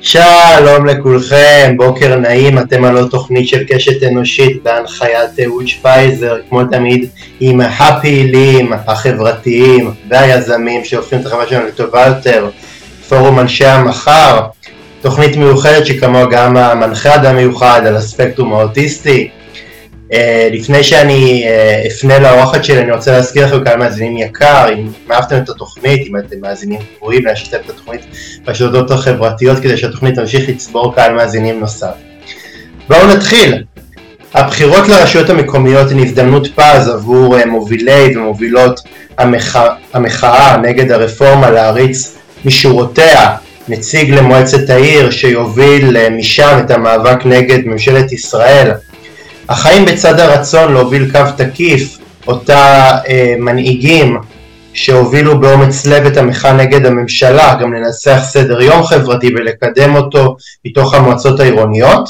שלום לכולכם, בוקר נעים, אתם על עוד תוכנית של קשת אנושית בהנחיית אהוד שפייזר, כמו תמיד עם הפעילים, החברתיים והיזמים שהופכים את החברה שלנו לטובה יותר, פורום אנשי המחר, תוכנית מיוחדת שכמוה גם המנחה אדם מיוחד על הספקטרום האוטיסטי, לפני שאני uh, אפנה לאורחת שלי, אני רוצה להזכיר לכם כמה מאזינים יקר, אם אהבתם את התוכנית, אם אתם מאזינים קבועים, להשתף את התוכנית ברשתות החברתיות כדי שהתוכנית תמשיך לצבור קהל מאזינים נוסף. בואו נתחיל. הבחירות לרשויות המקומיות הן הזדמנות פז עבור uh, מובילי ומובילות המחאה, המחאה נגד הרפורמה להריץ משורותיה נציג למועצת העיר שיוביל משם את המאבק נגד ממשלת ישראל החיים בצד הרצון להוביל קו תקיף, אותה אה, מנהיגים שהובילו באומץ לב את המחאה נגד הממשלה, גם לנסח סדר יום חברתי ולקדם אותו מתוך המועצות העירוניות.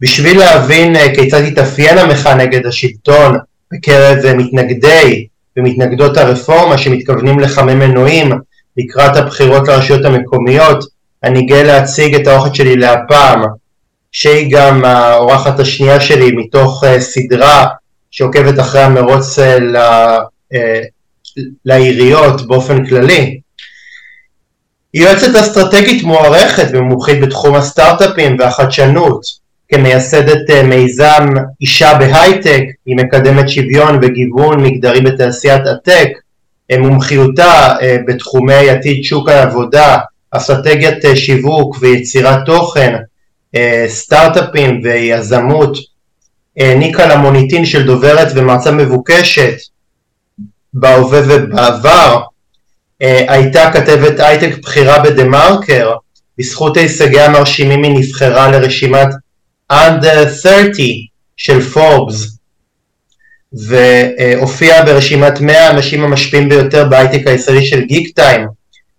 בשביל להבין אה, כיצד התאפיין המחאה נגד השלטון בקרב אה, מתנגדי ומתנגדות הרפורמה שמתכוונים לחמם מנועים לקראת הבחירות לרשויות המקומיות, אני גאה להציג את האורחת שלי להפעם, שהיא גם האורחת השנייה שלי מתוך uh, סדרה שעוקבת אחרי המרוץ uh, ל, uh, לעיריות באופן כללי. היא יועצת אסטרטגית מוערכת ומומחית בתחום הסטארט-אפים והחדשנות. כמייסדת מיזם אישה בהייטק, היא מקדמת שוויון וגיוון מגדרי בתעשיית הטק. מומחיותה בתחומי עתיד שוק העבודה, אסטרטגיית שיווק ויצירת תוכן, אה, סטארט-אפים ויזמות העניקה לה מוניטין של דוברת ומרצה מבוקשת בהווה ובעבר, אה, הייתה כתבת הייטק בכירה בדה מרקר, בזכות הישגיה המרשימים היא נבחרה לרשימת Under 30 של פורבס והופיעה ברשימת 100 האנשים המשפיעים ביותר בהייטק הישראלי של גיק טיים.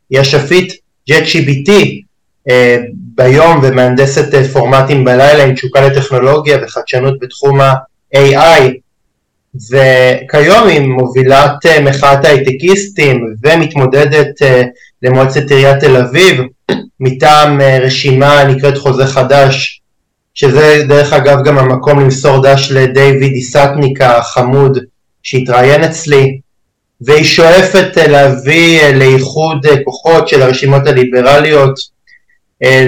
היא השפיט ג'ט שיביטי אה, ביום ומהנדסת אה, פורמטים בלילה עם תשוקה לטכנולוגיה וחדשנות בתחום ה-AI וכיום היא מובילת אה, מחאת ההייטקיסטים ומתמודדת למועצת עיריית תל אביב מטעם רשימה נקראת חוזה חדש שזה דרך אגב גם המקום למסור דש לדייוויד איסטניק החמוד שהתראיין אצלי. והיא שואפת להביא לאיחוד כוחות של הרשימות הליברליות. אה,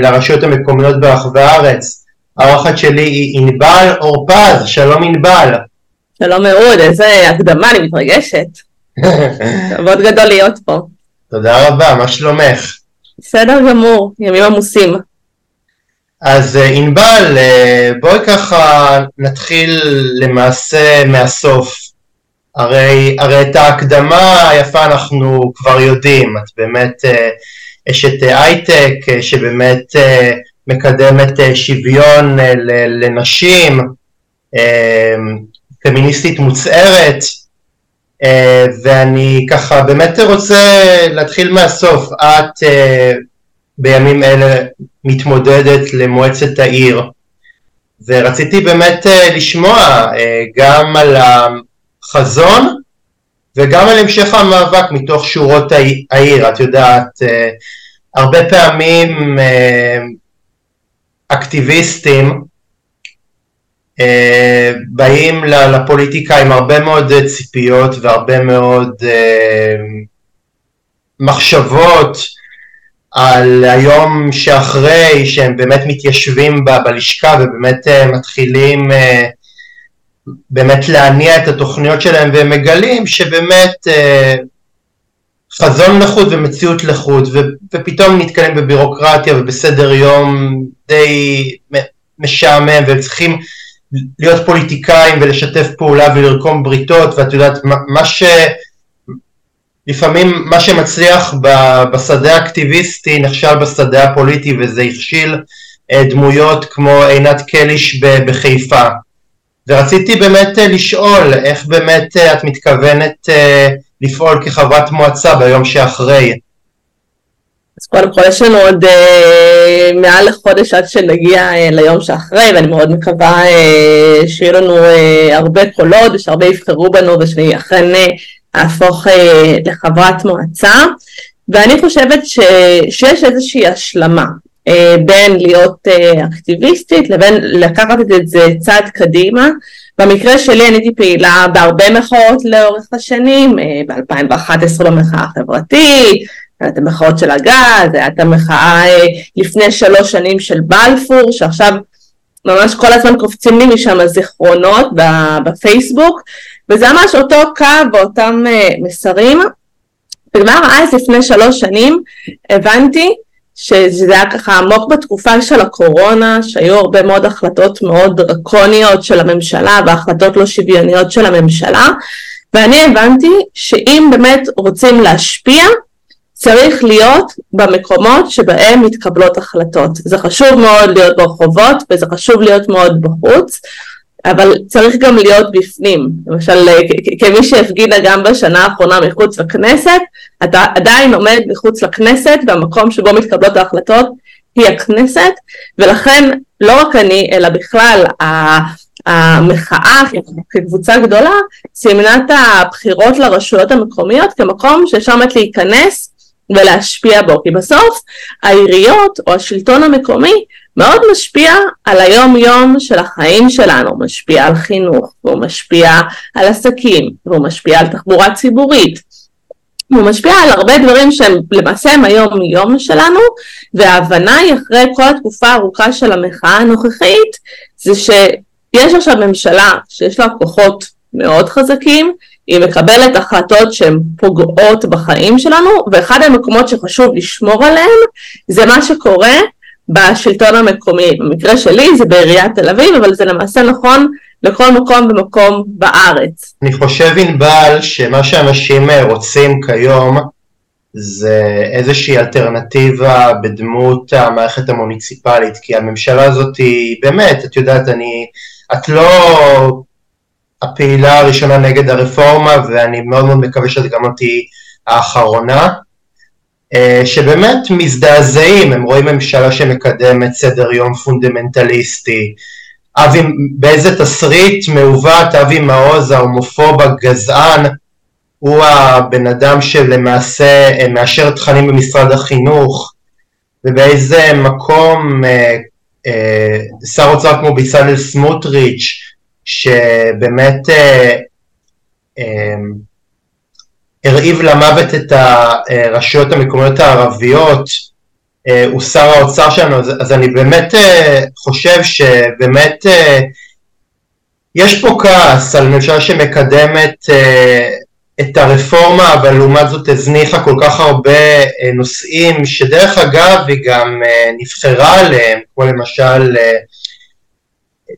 לרשויות המקומיות ברחבי הארץ. האורחת שלי היא ענבל אורפז, שלום ענבל. שלום מאוד, איזה הקדמה, אני מתרגשת. כבוד גדול להיות פה. תודה רבה, מה שלומך? בסדר גמור, ימים עמוסים. אז אה, ענבל, אה, בואי ככה נתחיל למעשה מהסוף. הרי, הרי את ההקדמה היפה אנחנו כבר יודעים, את באמת אשת הייטק שבאמת אה, מקדמת אה, שוויון אה, לנשים, פמיניסטית מוצהרת, ואני ככה באמת רוצה להתחיל מהסוף. את בימים אלה מתמודדת למועצת העיר, ורציתי באמת לשמוע גם על החזון וגם על המשך המאבק מתוך שורות העיר, את יודעת, אה, הרבה פעמים אה, אקטיביסטים אה, באים לפוליטיקה עם הרבה מאוד ציפיות והרבה מאוד מחשבות על היום שאחרי שהם באמת מתיישבים בלשכה ובאמת מתחילים באמת להניע את התוכניות שלהם והם מגלים שבאמת אה, חזון לחוד ומציאות לחוד ו, ופתאום נתקלים בבירוקרטיה ובסדר יום די משעמם והם צריכים להיות פוליטיקאים ולשתף פעולה ולרקום בריתות ואת יודעת מה, מה ש... לפעמים מה שמצליח בשדה האקטיביסטי נכשל בשדה הפוליטי וזה הכשיל אה, דמויות כמו עינת קליש בחיפה ורציתי באמת אה, לשאול איך באמת אה, את מתכוונת אה, לפעול כחברת מועצה ביום שאחרי. אז קודם כל יש לנו עוד מעל לחודש עד שנגיע ליום שאחרי ואני מאוד מקווה שיהיו לנו הרבה קולות ושהרבה יבחרו בנו ושאני אכן אה, אהפוך אה, לחברת מועצה ואני חושבת ש, שיש איזושהי השלמה בין להיות אקטיביסטית לבין לקחת את זה צעד קדימה. במקרה שלי אני הייתי פעילה בהרבה מחאות לאורך השנים, ב-2011 במחאה החברתית, את המחאות של הגז, את המחאה לפני שלוש שנים של בלפור, שעכשיו ממש כל הזמן קופצים לי משם זיכרונות בפייסבוק, וזה ממש אותו קו ואותם מסרים. וכבר אז לפני שלוש שנים הבנתי שזה היה ככה עמוק בתקופה של הקורונה, שהיו הרבה מאוד החלטות מאוד דרקוניות של הממשלה והחלטות לא שוויוניות של הממשלה, ואני הבנתי שאם באמת רוצים להשפיע, צריך להיות במקומות שבהם מתקבלות החלטות. זה חשוב מאוד להיות ברחובות וזה חשוב להיות מאוד בחוץ, אבל צריך גם להיות בפנים. למשל, כמי שהפגינה גם בשנה האחרונה מחוץ לכנסת, אתה עדיין עומד מחוץ לכנסת והמקום שבו מתקבלות ההחלטות היא הכנסת, ולכן לא רק אני, אלא בכלל המחאה כקבוצה גדולה סימנה את הבחירות לרשויות המקומיות כמקום שאפשר באמת להיכנס ולהשפיע בו, כי בסוף העיריות או השלטון המקומי מאוד משפיע על היום יום של החיים שלנו, הוא משפיע על חינוך, והוא משפיע על עסקים, והוא משפיע על תחבורה ציבורית, הוא משפיע על הרבה דברים שהם למעשה הם היום יום שלנו, וההבנה היא אחרי כל התקופה הארוכה של המחאה הנוכחית, זה שיש עכשיו ממשלה שיש לה כוחות מאוד חזקים, היא מקבלת החלטות שהן פוגעות בחיים שלנו, ואחד המקומות שחשוב לשמור עליהם זה מה שקורה בשלטון המקומי. במקרה שלי זה בעיריית תל אביב, אבל זה למעשה נכון לכל מקום ומקום בארץ. אני חושב ענבל שמה שאנשים רוצים כיום זה איזושהי אלטרנטיבה בדמות המערכת המוניציפלית, כי הממשלה הזאת היא באמת, את יודעת, אני, את לא הפעילה הראשונה נגד הרפורמה, ואני מאוד מאוד מקווה שאת גם תהיי האחרונה, אה, שבאמת מזדעזעים, הם רואים ממשלה שמקדמת סדר יום פונדמנטליסטי, אבי, באיזה תסריט מעוות אבי מעוז ההומופוב הגזען הוא הבן אדם שלמעשה אה, מאשר תכנים במשרד החינוך ובאיזה מקום אה, שר אוצר כמו בצלאל סמוטריץ' שבאמת אה, אה, הרעיב למוות את הרשויות המקומיות הערביות, אה, הוא שר האוצר שלנו, אז, אז אני באמת חושב שבאמת יש פה כעס על ממשלה שמקדמת את הרפורמה, אבל לעומת זאת הזניחה כל כך הרבה נושאים, שדרך אגב היא גם נבחרה עליהם, כמו למשל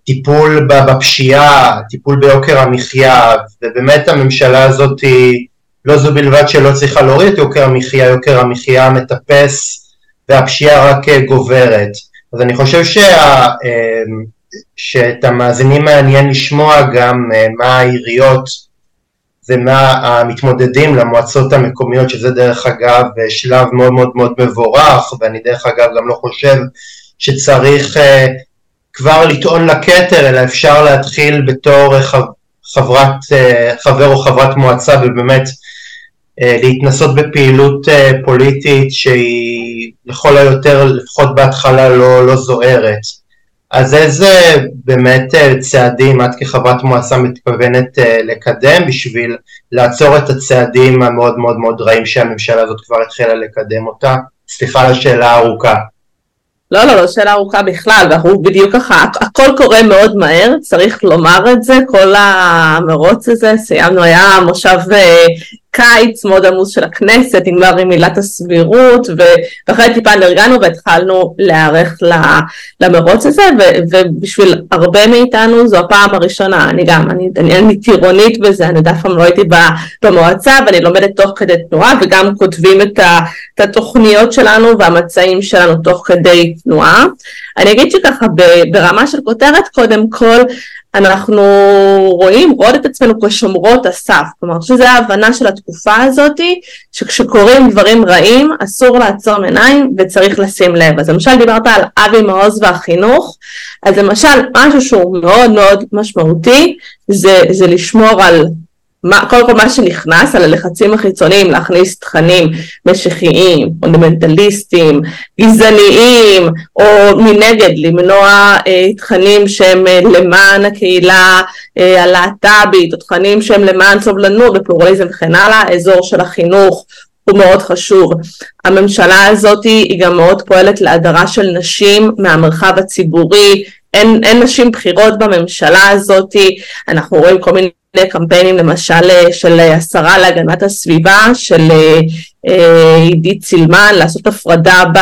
טיפול בפשיעה, טיפול ביוקר המחיה, ובאמת הממשלה הזאת היא לא זו בלבד שלא צריכה להוריד את יוקר המחיה, יוקר המחיה מטפס והפשיעה רק גוברת. אז אני חושב שה, אמ, שאת המאזינים מעניין לשמוע גם אה, מה העיריות ומה המתמודדים למועצות המקומיות, שזה דרך אגב שלב מאוד מאוד מאוד מבורך, ואני דרך אגב גם לא חושב שצריך כבר לטעון לכתר, אלא אפשר להתחיל בתור חברת, uh, חבר או חברת מועצה ובאמת אה, להתנסות בפעילות אה, פוליטית שהיא לכל היותר, לפחות בהתחלה, לא, לא זוהרת. אז איזה באמת אה, צעדים את כחברת מועצה מתכוונת לקדם בשביל לעצור את הצעדים המאוד מאוד מאוד רעים שהממשלה הזאת כבר התחילה לקדם אותה? סליחה על השאלה הארוכה. לא, לא, לא שאלה ארוכה בכלל, ואנחנו בדיוק ככה, הכל קורה מאוד מהר, צריך לומר את זה, כל המרוץ הזה, סיימנו, היה מושב קיץ מאוד עמוס של הכנסת, נגמר עם עילת הסבירות, ואחרי טיפה נרגענו והתחלנו להיערך למרוץ הזה, ובשביל הרבה מאיתנו זו הפעם הראשונה, אני גם, אני, אני, אני טירונית בזה, אני דווקא לא הייתי במועצה, ואני לומדת תוך כדי תנועה, וגם כותבים את, ה, את התוכניות שלנו והמצעים שלנו תוך כדי תנועה. אני אגיד שככה ברמה של כותרת, קודם כל, אנחנו רואים, רואות את עצמנו כשומרות הסף, כלומר שזו ההבנה של התקופה הזאתי, שכשקורים דברים רעים אסור לעצום עיניים וצריך לשים לב. אז למשל דיברת על אבי מעוז והחינוך, אז למשל משהו שהוא מאוד מאוד משמעותי זה, זה לשמור על מה, קודם כל מה שנכנס על הלחצים החיצוניים להכניס תכנים משיחיים, פונדמנטליסטיים, גזעניים, או מנגד למנוע אה, תכנים שהם אה, למען הקהילה אה, הלהט"בית, או תכנים שהם למען סובלנות ופלורליזם וכן הלאה, האזור של החינוך הוא מאוד חשוב. הממשלה הזאת היא גם מאוד פועלת להדרה של נשים מהמרחב הציבורי, אין, אין נשים בכירות בממשלה הזאת, אנחנו רואים כל מיני קמפיינים למשל אה, של אה, השרה להגנת הסביבה, של אה, עידית סילמן, לעשות הפרדה ב...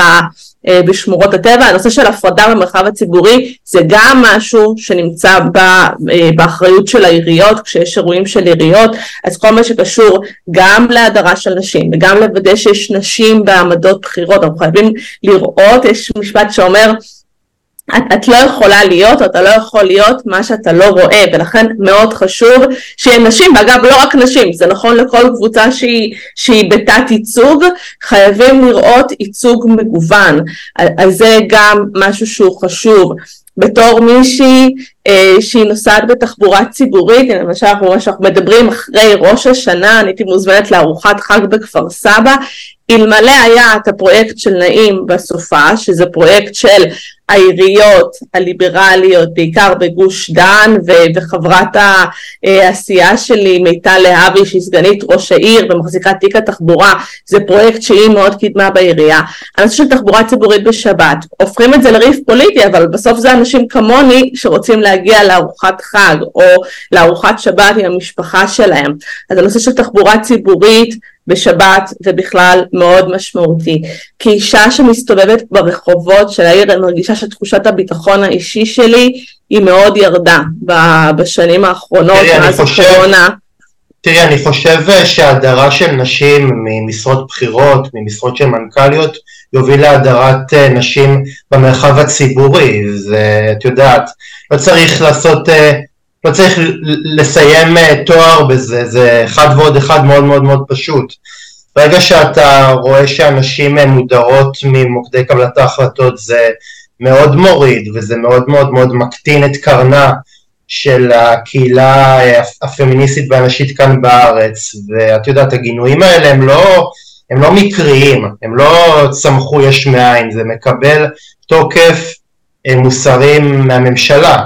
בשמורות הטבע. הנושא של הפרדה במרחב הציבורי זה גם משהו שנמצא ב, באחריות של העיריות, כשיש אירועים של עיריות, אז כל מה שקשור גם להדרה של נשים וגם לוודא שיש נשים בעמדות בחירות, אנחנו חייבים לראות, יש משפט שאומר את, את לא יכולה להיות, או אתה לא יכול להיות מה שאתה לא רואה, ולכן מאוד חשוב שיהיה נשים, ואגב לא רק נשים, זה נכון לכל קבוצה שהיא, שהיא בתת ייצוג, חייבים לראות ייצוג מגוון, אז זה גם משהו שהוא חשוב. בתור מישהי אה, שהיא נוסעת בתחבורה ציבורית, למשל אנחנו מדברים אחרי ראש השנה, אני הייתי מוזמנת לארוחת חג בכפר סבא, אלמלא היה את הפרויקט של נעים בסופה, שזה פרויקט של העיריות הליברליות, בעיקר בגוש דן, ו- וחברת אה, העשייה שלי, מיטל להבי, שהיא סגנית ראש העיר ומחזיקה תיק התחבורה, זה פרויקט שהיא מאוד קידמה בעירייה. הנושא של תחבורה ציבורית בשבת, הופכים את זה לריף פוליטי, אבל בסוף זה אנשים כמוני שרוצים להגיע לארוחת חג, או לארוחת שבת עם המשפחה שלהם. אז הנושא של תחבורה ציבורית, בשבת זה בכלל מאוד משמעותי. כי אישה שמסתובבת ברחובות של העיר, אני מרגישה שתחושת הביטחון האישי שלי היא מאוד ירדה בשנים האחרונות, מאז הקורונה. תראי, אני חושב שהדרה של נשים ממשרות בכירות, ממשרות של מנכ"ליות, יוביל להדרת אה, נשים במרחב הציבורי. זה, את יודעת, לא צריך לעשות אה, לא צריך לסיים אה, תואר בזה, זה אחד ועוד אחד מאוד מאוד מאוד פשוט. ברגע שאתה רואה שאנשים אה, מודרות ממוקדי קבלת ההחלטות זה מאוד מוריד וזה מאוד מאוד מאוד מקטין את קרנה של הקהילה אה, הפמיניסטית והנשית כאן בארץ ואת יודעת הגינויים האלה הם לא, הם לא מקריים, הם לא צמחו יש מאין, זה מקבל תוקף מוסרים מהממשלה,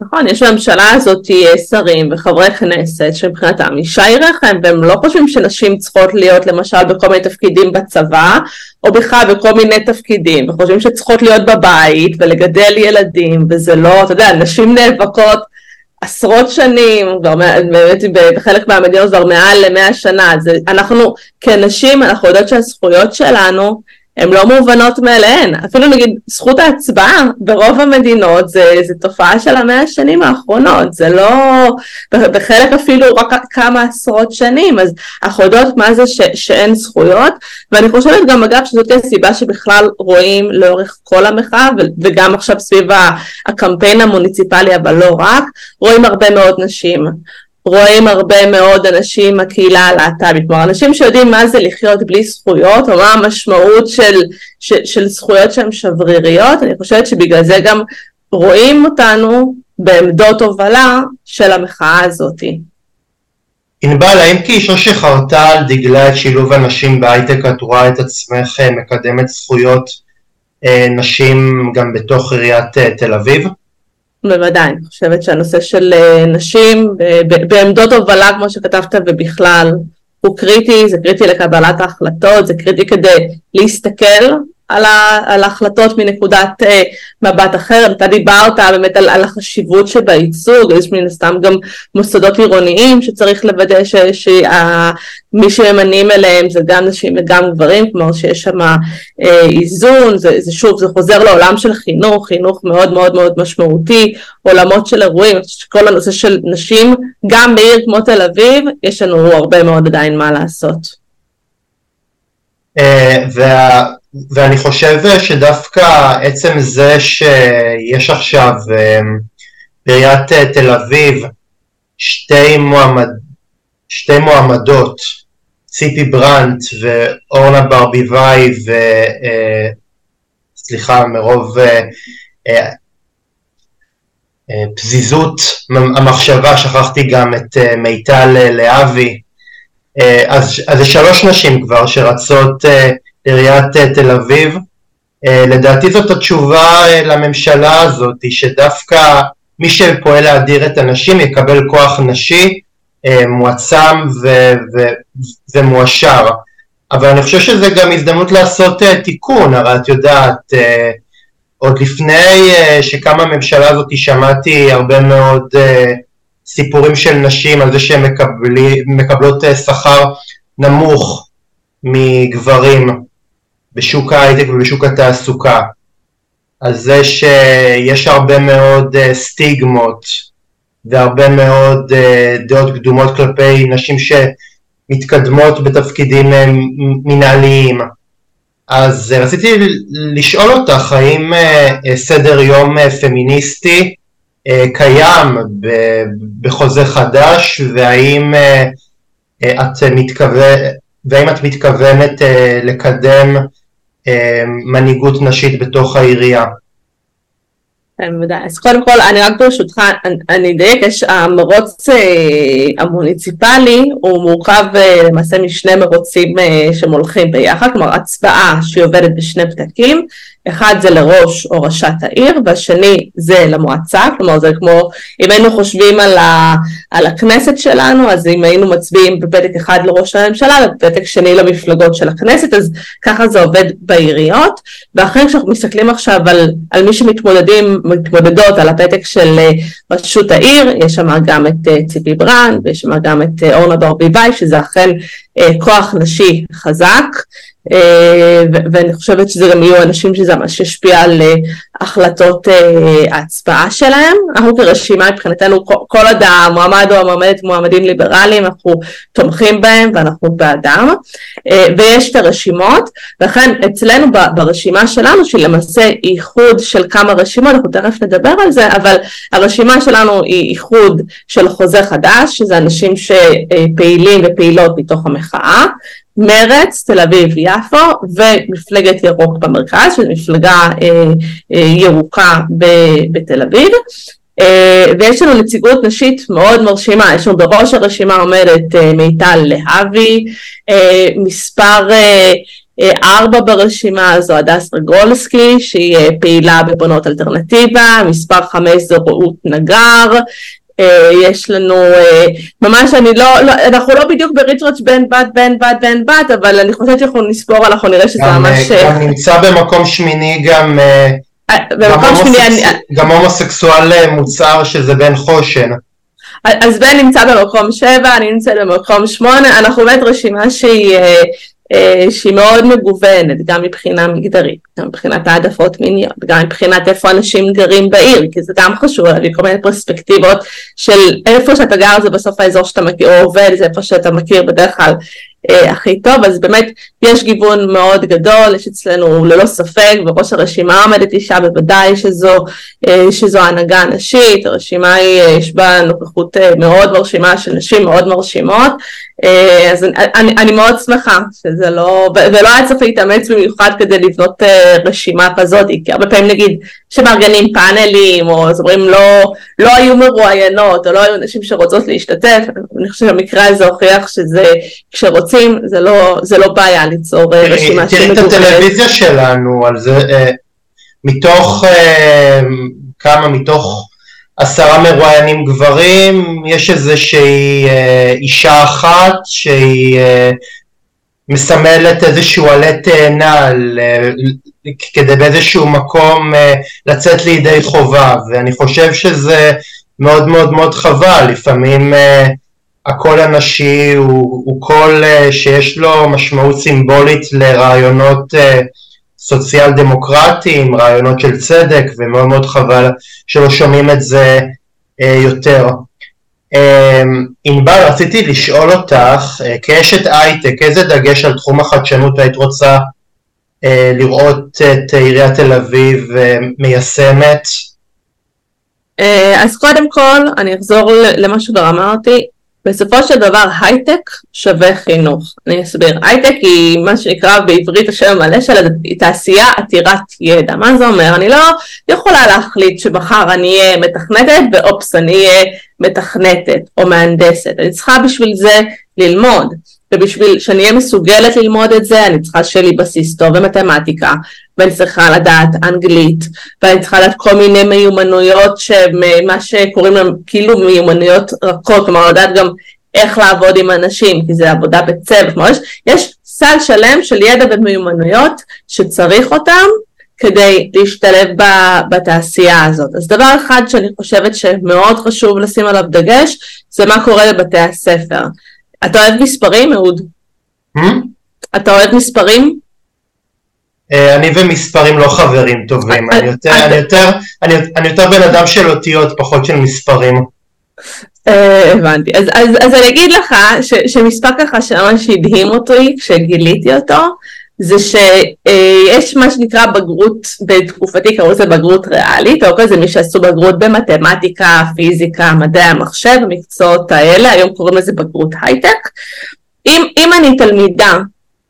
נכון, יש בממשלה הזאת אה, שרים וחברי כנסת שמבחינתם אישה היא רחם, והם לא חושבים שנשים צריכות להיות למשל בכל מיני תפקידים בצבא, או בכלל בכל מיני תפקידים, וחושבים שצריכות להיות בבית ולגדל ילדים, וזה לא, אתה יודע, נשים נאבקות עשרות שנים, באמת בחלק מהמדינות כבר מעל למאה שנה, זה, אנחנו כנשים, אנחנו יודעות שהזכויות שלנו הן לא מובנות מאליהן. אפילו נגיד זכות ההצבעה ברוב המדינות זה, זה תופעה של המאה השנים האחרונות, זה לא בחלק אפילו רק כמה עשרות שנים, אז אנחנו יודעות מה זה ש, שאין זכויות, ואני חושבת גם אגב שזאת הסיבה שבכלל רואים לאורך כל המחאה וגם עכשיו סביב הקמפיין המוניציפלי אבל לא רק, רואים הרבה מאוד נשים. רואים הרבה מאוד אנשים מהקהילה הלהט"בית, כלומר אנשים שיודעים מה זה לחיות בלי זכויות, או מה המשמעות של, של, של זכויות שהן שבריריות, אני חושבת שבגלל זה גם רואים אותנו בעמדות הובלה של המחאה הזאת. ענבל, האם כאישה שחרתה על דגלה את שילוב הנשים בהייטק, את רואה את עצמך אה, מקדמת זכויות אה, נשים גם בתוך עיריית אה, תל אביב? בוודאי, אני חושבת שהנושא של אה, נשים אה, בעמדות הובלה, כמו שכתבת, ובכלל, הוא קריטי, זה קריטי לקבלת ההחלטות, זה קריטי כדי להסתכל על, ה, על ההחלטות מנקודת אה, מבט אחרת. אתה דיברת באמת על, על החשיבות שבייצוג, יש מן הסתם גם מוסדות עירוניים שצריך לוודא שמי שממנים אליהם זה גם נשים וגם גברים, כלומר שיש שם אה, איזון, זה, זה שוב, זה חוזר לעולם של חינוך, חינוך מאוד מאוד מאוד משמעותי, עולמות של אירועים, כל הנושא של נשים, גם בעיר כמו תל אביב, יש לנו הרבה מאוד עדיין מה לעשות. Uh, וה, ואני חושב שדווקא עצם זה שיש עכשיו אמ, בעיריית אה, תל אביב שתי, מועמד, שתי מועמדות, ציפי ברנט ואורנה ברביבאי ו... אה, סליחה, מרוב אה, פזיזות המחשבה, שכחתי גם את מיטל להבי, אז, אז זה שלוש נשים כבר שרצות עיריית תל אביב, לדעתי זאת התשובה לממשלה הזאת, שדווקא מי שפועל להדיר את הנשים יקבל כוח נשי מועצם ומואשר. אבל אני חושב שזה גם הזדמנות לעשות תיקון, הרי את יודעת, עוד לפני שקמה הממשלה הזאת שמעתי הרבה מאוד סיפורים של נשים על זה שהן מקבלות שכר נמוך מגברים בשוק ההייטק ובשוק התעסוקה, על זה שיש הרבה מאוד uh, סטיגמות והרבה מאוד uh, דעות קדומות כלפי נשים ש... מתקדמות בתפקידים אה, מנהליים. אז אה, רציתי לשאול אותך האם אה, סדר יום פמיניסטי קיים בחוזה חדש והאם את, מתכוון, והאם את מתכוונת לקדם מנהיגות נשית בתוך העירייה? כן, בוודאי. אז קודם כל, אני רק ברשותך, אני אדייק, יש המרוץ אה, המוניציפלי, הוא מורכב אה, למעשה משני מרוצים אה, שמולכים ביחד, כלומר הצבעה שהיא עובדת בשני פתקים, אחד זה לראש או ראשת העיר, והשני זה למועצה, כלומר זה כמו, אם היינו חושבים על, ה, על הכנסת שלנו, אז אם היינו מצביעים בפתק אחד לראש הממשלה ובפתק שני למפלגות של הכנסת, אז ככה זה עובד בעיריות, ואחרי כשאנחנו מסתכלים עכשיו על, על מי שמתמודדים, מתמודדות על הפתק של אה, רשות העיר, יש שם גם את אה, ציפי ברן, ויש שם גם את אה, אורנה ברביבאי, שזה אכן כוח נשי חזק. אה, ואני חושבת שזה גם יהיו אנשים שזה ממש ישפיע על אה, החלטות אה, ההצבעה שלהם. אנחנו כרשימה מבחינתנו כל עוד המועמד או המועמדת מועמדים ליברליים אנחנו תומכים בהם ואנחנו בעדם. ויש את הרשימות. ולכן אצלנו ברשימה שלנו שהיא למעשה איחוד של כמה רשימות אנחנו תכף נדבר על זה אבל הרשימה שלנו היא איחוד של חוזה חדש שזה אנשים שפעילים ופעילות מתוך המחאה מרץ, תל אביב-יפו ומפלגת ירוק במרכז, שזו מפלגה אה, אה, ירוקה ב- בתל אביב. אה, ויש לנו נציגות נשית מאוד מרשימה, יש לנו בראש הרשימה עומדת אה, מיטל להבי, אה, מספר אה, אה, ארבע ברשימה זו הדס רגולסקי שהיא אה, פעילה בבונות אלטרנטיבה, מספר חמש זו רעות נגר, יש לנו, אה, ממש אני לא, לא, אנחנו לא בדיוק בריצ'רץ' בן בת, בן בת, בן בת, אבל אני חושבת שאנחנו נספור, אנחנו נראה שזה גם, ממש... אה, גם נמצא במקום שמיני גם... במקום גם שמיני... אני... גם הומוסקסואל מוצר שזה בן חושן. אז בן נמצא במקום שבע, אני נמצאת במקום שמונה, אנחנו באמת רשימה שהיא... אה, שהיא מאוד מגוונת, גם מבחינה מגדרית, גם מבחינת העדפות מיניות, גם מבחינת איפה אנשים גרים בעיר, כי זה גם חשוב להביא כל מיני פרספקטיבות של איפה שאתה גר זה בסוף האזור שאתה מכיר, או עובד זה איפה שאתה מכיר בדרך כלל אה, הכי טוב, אז באמת יש גיוון מאוד גדול, יש אצלנו ללא ספק, בראש הרשימה עומדת אישה בוודאי שזו, אה, שזו הנהגה נשית, הרשימה היא, אה, יש בה נוכחות אה, מאוד מרשימה של נשים מאוד מרשימות, אז אני, אני, מאוד שמחה שזה לא, ולא היה צריך להתאמץ במיוחד כדי לבנות אה, רשימה כזאת, כי הרבה פעמים נגיד שמארגנים פאנלים, או אז אומרים לא, לא היו מרואיינות, או לא היו נשים שרוצות להשתתף, אני חושבת שהמקרה הזה הוכיח שזה, כשרוצים, זה לא, זה לא בעיה ליצור אה, רשימה. תראי את הטלוויזיה שלנו, על זה, מתוך, כמה מתוך עשרה מרואיינים גברים, יש איזושהי אה, אישה אחת שהיא אה, מסמלת איזשהו עלה תאנה אה, כדי באיזשהו מקום אה, לצאת לידי חובה, ואני חושב שזה מאוד מאוד מאוד חבל, לפעמים אה, הקול הנשי הוא, הוא קול אה, שיש לו משמעות סימבולית לרעיונות אה, סוציאל דמוקרטיים, רעיונות של צדק, ומאוד מאוד חבל שלא שומעים את זה אה, יותר. אה, ענבל, רציתי לשאול אותך, אה, כאשת הייטק, איזה דגש על תחום החדשנות היית רוצה אה, לראות את עיריית תל אביב אה, מיישמת? אה, אז קודם כל, אני אחזור למה שכבר אמרתי, בסופו של דבר הייטק שווה חינוך. אני אסביר. הייטק היא מה שנקרא בעברית השם המלא שלה, היא תעשייה עתירת ידע. מה זה אומר? אני לא יכולה להחליט שמחר אני אהיה מתכנתת ואופס אני אהיה מתכנתת או מהנדסת. אני צריכה בשביל זה ללמוד. ובשביל שאני אהיה מסוגלת ללמוד את זה, אני צריכה שיהיה לי בסיס טוב במתמטיקה, ואני צריכה לדעת אנגלית, ואני צריכה לדעת כל מיני מיומנויות שמה שקוראים להם כאילו מיומנויות רכות, כלומר לדעת גם איך לעבוד עם אנשים, כי זה עבודה בצוות, כלומר יש, יש סל שלם של ידע ומיומנויות שצריך אותם כדי להשתלב בתעשייה הזאת. אז דבר אחד שאני חושבת שמאוד חשוב לשים עליו דגש, זה מה קורה לבתי הספר. אתה אוהב מספרים, אהוד? Hmm? אתה אוהב מספרים? אה, אני ומספרים לא חברים טובים, אה, אני יותר בן אדם של אותיות, פחות של מספרים. אה, הבנתי, אז אני אגיד לך שמספר ככה שממש הדהים אותי כשגיליתי אותו, זה שיש מה שנקרא בגרות, בתקופתי קראו לזה בגרות ריאלית, אוקיי? זה מי שעשו בגרות במתמטיקה, פיזיקה, מדעי המחשב, המקצועות האלה, היום קוראים לזה בגרות הייטק. אם, אם אני תלמידה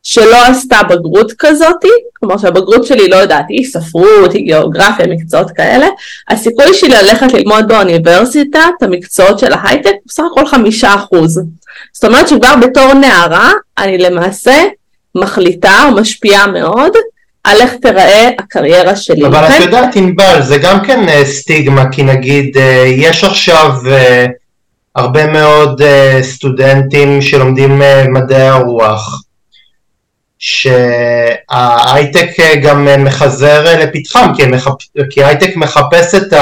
שלא עשתה בגרות כזאתי, כלומר שהבגרות שלי לא יודעת, היא ספרות, היא גיאוגרפיה, מקצועות כאלה, הסיכוי שלי ללכת ללמוד באוניברסיטה את המקצועות של ההייטק הוא בסך הכל חמישה אחוז. זאת אומרת שכבר בתור נערה אני למעשה מחליטה או משפיעה מאוד על איך תיראה הקריירה שלי. אבל את יודעת ענבל, זה גם כן אה, סטיגמה, כי נגיד אה, יש עכשיו אה, הרבה מאוד סטודנטים שלומדים מדעי הרוח, שההייטק גם מחזר לפתחם, כי, מחפ... כי הייטק מחפש את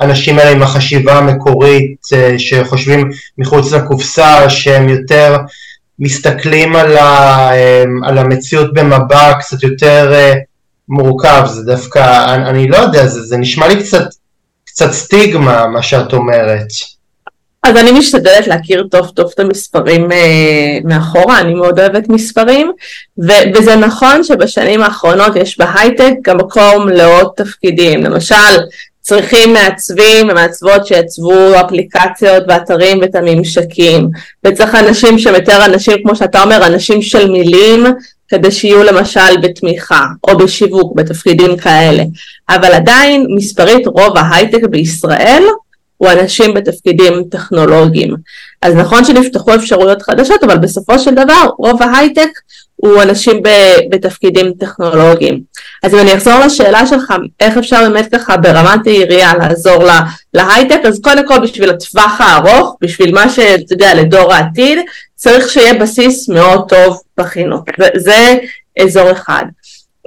האנשים האלה עם החשיבה המקורית, שחושבים מחוץ לקופסה, שהם יותר מסתכלים על, ה, אמ, על המציאות במבע קצת יותר אה, מורכב, זה דווקא, אני, אני לא יודע, זה, זה נשמע לי קצת, קצת סטיגמה מה שאת אומרת. אז אני משתדלת להכיר טוב טוב את המספרים אה, מאחורה, אני מאוד אוהבת מספרים, ו- וזה נכון שבשנים האחרונות יש בהייטק גם מקום לעוד תפקידים, למשל צריכים מעצבים ומעצבות שיעצבו אפליקציות ואתרים ואת הממשקים. וצריך אנשים שהם יותר אנשים כמו שאתה אומר אנשים של מילים כדי שיהיו למשל בתמיכה או בשיווק בתפקידים כאלה. אבל עדיין מספרית רוב ההייטק בישראל הוא אנשים בתפקידים טכנולוגיים. אז נכון שנפתחו אפשרויות חדשות אבל בסופו של דבר רוב ההייטק הוא אנשים בתפקידים טכנולוגיים. אז אם אני אחזור לשאלה שלך, איך אפשר באמת ככה ברמת העירייה לעזור לה, להייטק, אז קודם כל בשביל הטווח הארוך, בשביל מה שאתה יודע, לדור העתיד, צריך שיהיה בסיס מאוד טוב בחינוך. זה אזור אחד.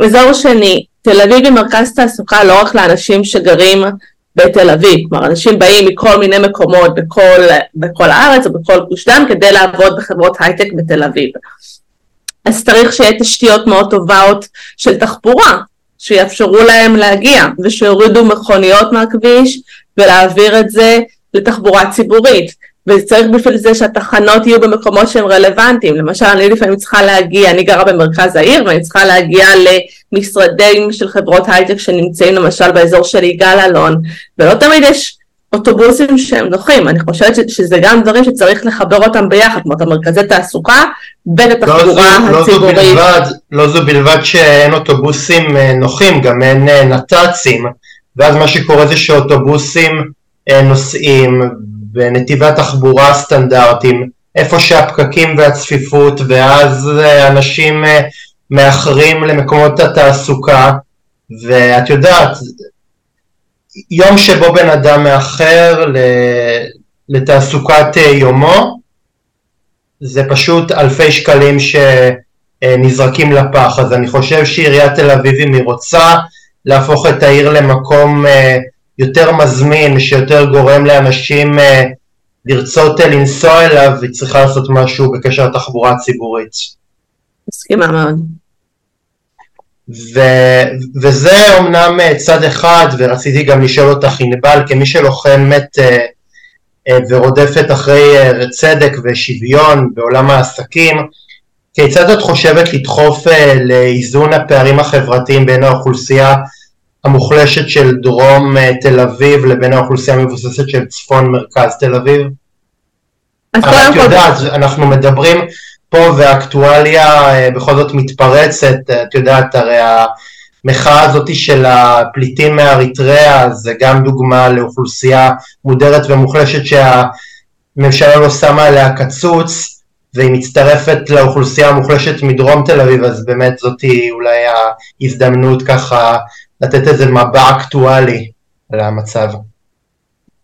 אזור שני, תל אביב היא מרכז תעסוקה לא רק לאנשים שגרים בתל אביב, כלומר אנשים באים מכל מיני מקומות בכל, בכל הארץ או בכל גוש דן כדי לעבוד בחברות הייטק בתל אביב. אז צריך שיהיה תשתיות מאוד טובות של תחבורה, שיאפשרו להם להגיע ושיורידו מכוניות מהכביש ולהעביר את זה לתחבורה ציבורית. וצריך בשביל זה שהתחנות יהיו במקומות שהם רלוונטיים. למשל, אני לפעמים צריכה להגיע, אני גרה במרכז העיר ואני צריכה להגיע למשרדים של חברות הייטק שנמצאים למשל באזור של יגאל אלון, ולא תמיד יש אוטובוסים שהם נוחים, אני חושבת שזה גם דברים שצריך לחבר אותם ביחד, כמו את המרכזי תעסוקה בין התחבורה לא הציבורית. לא זו, בלבד, לא זו בלבד שאין אוטובוסים אה, נוחים, גם אין אה, נת"צים, ואז מה שקורה זה שאוטובוסים אה, נוסעים בנתיבי התחבורה הסטנדרטיים, איפה שהפקקים והצפיפות, ואז אנשים מאחרים למקומות התעסוקה, ואת יודעת, יום שבו בן אדם מאחר לתעסוקת אה, יומו, זה פשוט אלפי שקלים שנזרקים לפח. אז אני חושב שעיריית תל אביב, אם היא רוצה להפוך את העיר למקום אה, יותר מזמין, שיותר גורם לאנשים אה, לרצות לנסוע אליו, היא צריכה לעשות משהו בקשר לתחבורה הציבורית. מסכימה מאוד. ו, וזה אומנם אה, צד אחד, ורציתי גם לשאול אותך ענבל, כמי שלוחמת אה, אה, ורודפת אחרי צדק ושוויון בעולם העסקים, כיצד את חושבת לדחוף לאיזון הפערים החברתיים בין האוכלוסייה המוחלשת של דרום תל אביב לבין האוכלוסייה המבוססת של צפון מרכז תל אביב? אבל את יודעת, אנחנו מדברים פה ואקטואליה אה, בכל זאת מתפרצת, את יודעת, הרי המחאה הזאת של הפליטים מאריתריאה זה גם דוגמה לאוכלוסייה מודרת ומוחלשת שהממשלה לא שמה עליה קצוץ והיא מצטרפת לאוכלוסייה המוחלשת מדרום תל אביב, אז באמת זאתי אולי ההזדמנות ככה לתת איזה מבע אקטואלי על המצב.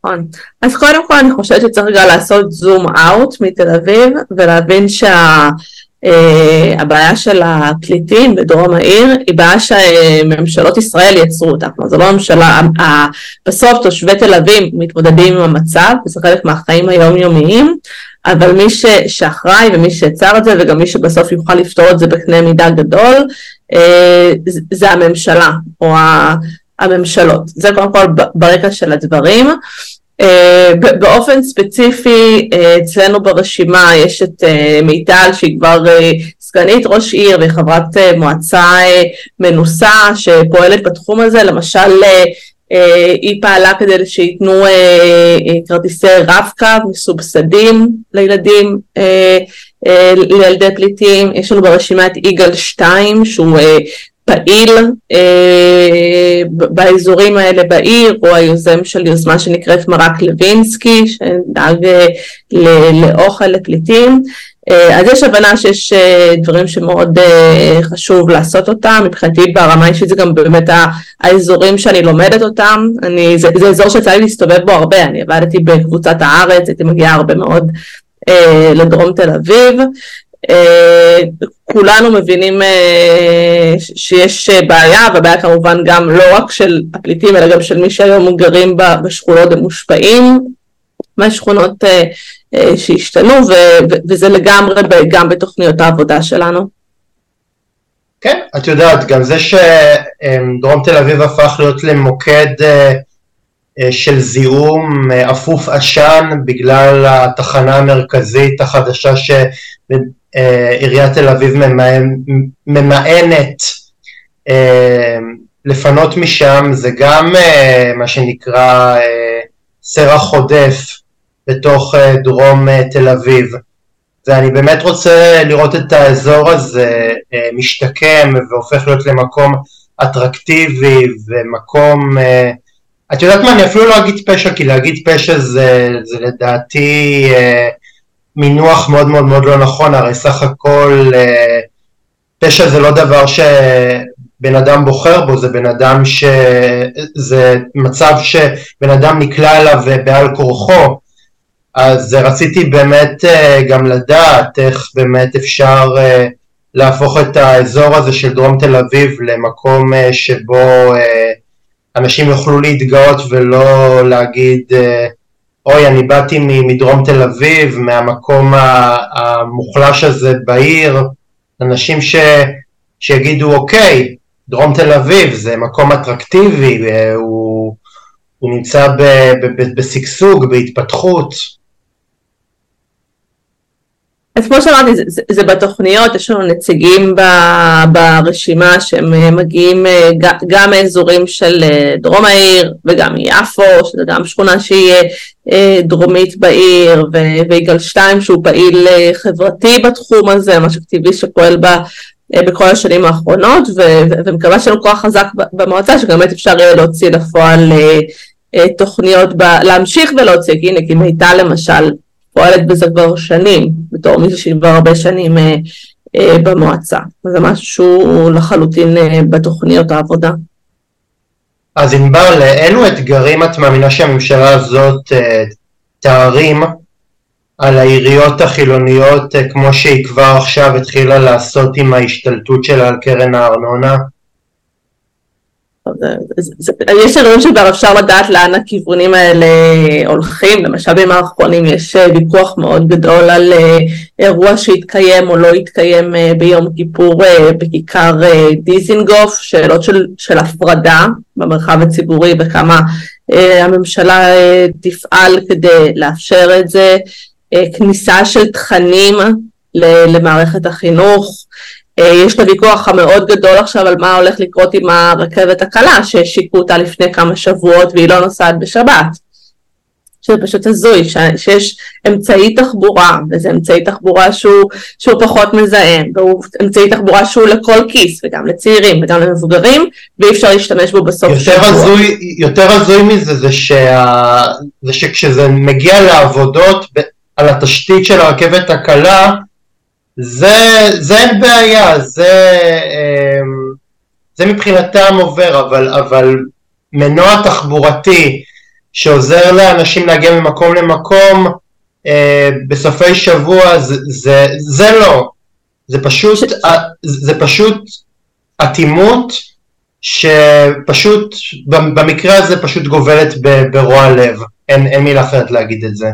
נכון. אז קודם כל אני חושבת שצריך רגע לעשות זום אאוט מתל אביב ולהבין שהבעיה אה, של הפליטים בדרום העיר היא בעיה שממשלות ישראל יצרו אותה, כלומר זו לא ממשלה, בסוף תושבי תל אביב מתמודדים עם המצב וזה חלק מהחיים היומיומיים אבל מי ש, שאחראי ומי שיצר את זה וגם מי שבסוף יוכל לפתור את זה בקנה מידה גדול אה, זה הממשלה או הממשלות. זה קודם כל ברקע של הדברים. אה, באופן ספציפי אה, אצלנו ברשימה יש את מיטל שהיא כבר סגנית ראש עיר וחברת מועצה מנוסה שפועלת בתחום הזה, למשל היא פעלה כדי שייתנו כרטיסי רב-קו מסובסדים לילדים, לילדי פליטים, יש לנו ברשימה את יגאל 2 שהוא פעיל אה, באזורים האלה בעיר, הוא היוזם של יוזמה שנקראת מרק לוינסקי, שדאג אה, לאוכל לפליטים. אה, אז יש הבנה שיש אה, דברים שמאוד אה, חשוב לעשות אותם, מבחינתי ברמה אישית זה גם באמת האזורים שאני לומדת אותם, אני, זה, זה אזור שיצא לי להסתובב בו הרבה, אני עבדתי בקבוצת הארץ, הייתי מגיעה הרבה מאוד אה, לדרום תל אביב, כולנו מבינים אה, שיש בעיה, והבעיה כמובן גם לא רק של הפליטים אלא גם של מי שהיום גרים בשכונות המושפעים מהשכונות אה, שהשתנו, וזה לגמרי גם בתוכניות העבודה שלנו. כן, את יודעת, גם זה שדרום תל אביב הפך להיות למוקד של זיהום אפוף עשן בגלל התחנה המרכזית החדשה אה, עיריית תל אביב ממאנת אה, לפנות משם, זה גם אה, מה שנקרא סרח עודף בתוך דרום תל אביב. ואני באמת רוצה לראות את האזור הזה משתקם והופך להיות למקום אטרקטיבי ומקום, את יודעת מה, אני אפילו לא אגיד פשע, כי להגיד פשע זה, זה לדעתי מינוח מאוד מאוד מאוד לא נכון, הרי סך הכל אה, פשע זה לא דבר שבן אדם בוחר בו, זה בן אדם ש... זה מצב שבן אדם נקלע אליו בעל כורחו, אז רציתי באמת אה, גם לדעת איך באמת אפשר אה, להפוך את האזור הזה של דרום תל אביב למקום שבו אנשים יוכלו להתגאות ולא להגיד אוי, אני באתי מדרום תל אביב, מהמקום המוחלש הזה בעיר, אנשים ש, שיגידו, אוקיי, דרום תל אביב זה מקום אטרקטיבי, הוא, הוא נמצא בשגשוג, בהתפתחות. אז כמו שאמרתי, זה, זה, זה בתוכניות, יש לנו נציגים ב, ברשימה שהם אה, מגיעים אה, גם מאזורים של אה, דרום העיר וגם מיפו, שזו גם שכונה שהיא דרומית בעיר, ויגאל שתיים שהוא פעיל חברתי בתחום הזה, ממש אקטיביסט שפועל ב... בכל השנים האחרונות, ומקווה שיהיה לנו כוח חזק במועצה, שגם באמת אפשר יהיה להוציא לפועל תוכניות, ב, להמשיך ולהוציא, הנה, כי מיטל למשל פועלת בזה כבר שנים, בתור מישהו שהיא כבר הרבה שנים אה, אה, במועצה. זה משהו לחלוטין אה, בתוכניות העבודה. אז ענבר, לאילו אתגרים את מאמינה שהממשלה הזאת אה, תערים על העיריות החילוניות אה, כמו שהיא כבר עכשיו התחילה לעשות עם ההשתלטות שלה על קרן הארנונה? יש אירועים שכבר אפשר לדעת לאן הכיוונים האלה הולכים, למשל בימים האחרונים יש אה, ויכוח מאוד גדול על אה, אירוע שהתקיים או לא התקיים אה, ביום כיפור בכיכר דיזינגוף, שאלות של, של הפרדה במרחב הציבורי וכמה הממשלה תפעל כדי לאפשר את זה, כניסה של תכנים למערכת החינוך, יש את הוויכוח המאוד גדול עכשיו על מה הולך לקרות עם הרכבת הקלה שהשיקו אותה לפני כמה שבועות והיא לא נוסעת בשבת. שזה פשוט הזוי, שיש אמצעי תחבורה, וזה אמצעי תחבורה שהוא, שהוא פחות מזהם, והוא אמצעי תחבורה שהוא לכל כיס, וגם לצעירים וגם למבוגרים, ואי אפשר להשתמש בו בסוף יותר. הזוי, יותר הזוי מזה זה, שה, זה שכשזה מגיע לעבודות על התשתית של הרכבת הקלה, זה, זה אין בעיה, זה, אמ, זה מבחינתם עובר, אבל, אבל מנוע תחבורתי שעוזר לאנשים להגיע ממקום למקום אה, בסופי שבוע זה, זה, זה לא, זה פשוט. זה פשוט אטימות שפשוט במקרה הזה פשוט גובלת ברוע לב, אין, אין מילה אחרת להגיד את זה.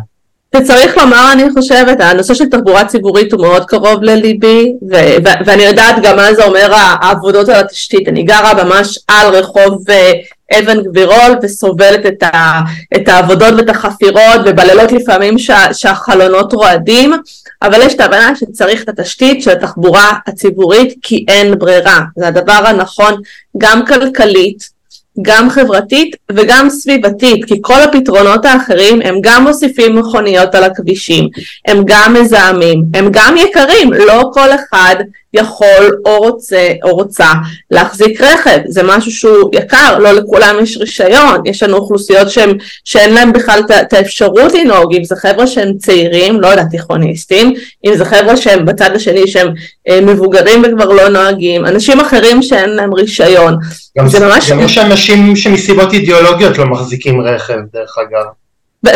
וצריך לומר, אני חושבת, הנושא של תחבורה ציבורית הוא מאוד קרוב לליבי, ו- ו- ואני יודעת גם מה זה אומר העבודות על התשתית. אני גרה ממש על רחוב אה, אבן גבירול וסובלת את, ה- את העבודות ואת החפירות, ובלילות לפעמים שה- שהחלונות רועדים, אבל יש את ההבנה שצריך את התשתית של התחבורה הציבורית, כי אין ברירה. זה הדבר הנכון גם כלכלית, גם חברתית וגם סביבתית, כי כל הפתרונות האחרים הם גם מוסיפים מכוניות על הכבישים, הם גם מזהמים, הם גם יקרים, לא כל אחד יכול או רוצה או רוצה להחזיק רכב, זה משהו שהוא יקר, לא לכולם יש רישיון, יש לנו אוכלוסיות שהם, שאין להם בכלל את האפשרות לנהוג, אם זה חבר'ה שהם צעירים, לא יודעת, תיכוניסטים, אם זה חבר'ה שהם בצד השני שהם אה, מבוגרים וכבר לא נוהגים, אנשים אחרים שאין להם רישיון, גם זה ממש... גם יש אנשים שמסיבות אידיאולוגיות לא מחזיקים רכב, דרך אגב.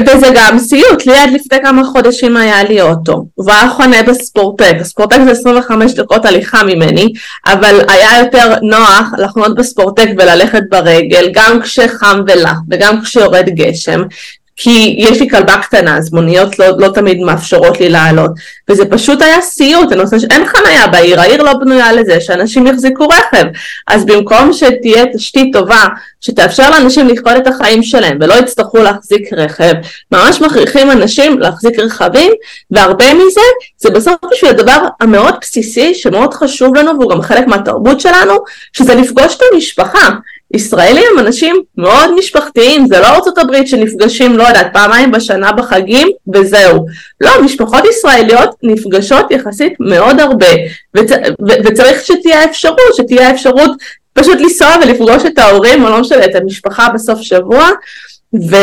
וזה גם סיוט, לי עד לפני כמה חודשים היה לי אוטו, והוא היה חונה בספורטק, הספורטק זה 25 דקות הליכה ממני, אבל היה יותר נוח לחנות בספורטק וללכת ברגל, גם כשחם ולח וגם כשיורד גשם, כי יש לי כלבה קטנה, אז מוניות לא, לא תמיד מאפשרות לי לעלות, וזה פשוט היה סיוט, הנושא שאין חניה בעיר, העיר לא בנויה לזה שאנשים יחזיקו רכב, אז במקום שתהיה תשתית טובה שתאפשר לאנשים לחיות את החיים שלהם ולא יצטרכו להחזיק רכב, ממש מכריחים אנשים להחזיק רכבים, והרבה מזה זה בסוף בשביל הדבר המאוד בסיסי שמאוד חשוב לנו והוא גם חלק מהתרבות שלנו, שזה לפגוש את המשפחה. ישראלים הם אנשים מאוד משפחתיים, זה לא ארצות הברית שנפגשים, לא יודעת, פעמיים בשנה בחגים וזהו. לא, משפחות ישראליות נפגשות יחסית מאוד הרבה, וצ... ו- וצריך שתהיה אפשרות, שתהיה אפשרות פשוט לנסוע ולפגוש את ההורים, או לא משנה, את המשפחה בסוף שבוע, ו,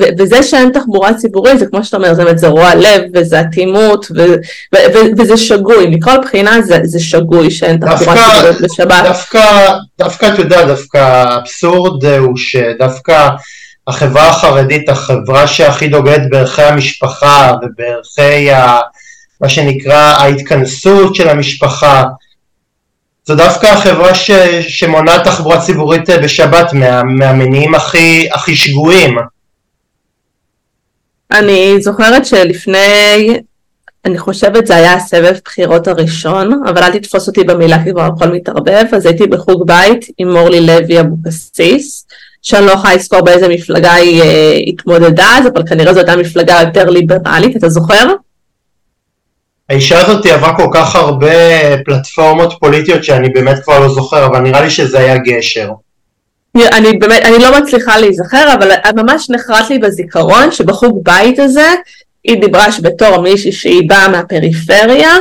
ו, וזה שאין תחבורה ציבורית זה כמו שאתה אומר זה רוע לב וזה אטימות ו, ו, וזה שגוי מכל בחינה זה, זה שגוי שאין תחבורה ציבורית בשבת. דווקא, דווקא אתה יודע דווקא האבסורד הוא שדווקא החברה החרדית החברה שהכי דוגלת בערכי המשפחה ובערכי ה, מה שנקרא ההתכנסות של המשפחה זו דווקא החברה ש, שמונעת תחבורה ציבורית אה, בשבת מה, מהמניעים הכי, הכי שגויים. אני זוכרת שלפני, אני חושבת זה היה הסבב בחירות הראשון, אבל אל תתפוס אותי במילה כי כבר הכל מתערבב, אז הייתי בחוג בית עם מורלי לוי אבוקסיס, שאני לא יכולה לזכור באיזה מפלגה היא אה, התמודדה אז, אבל כנראה זו הייתה מפלגה יותר ליברלית, אתה זוכר? האישה הזאת עברה כל כך הרבה פלטפורמות פוליטיות שאני באמת כבר לא זוכר, אבל נראה לי שזה היה גשר. אני באמת, אני לא מצליחה להיזכר, אבל ממש נחרט לי בזיכרון שבחוג בית הזה היא דיברה שבתור מישהי שהיא באה מהפריפריה,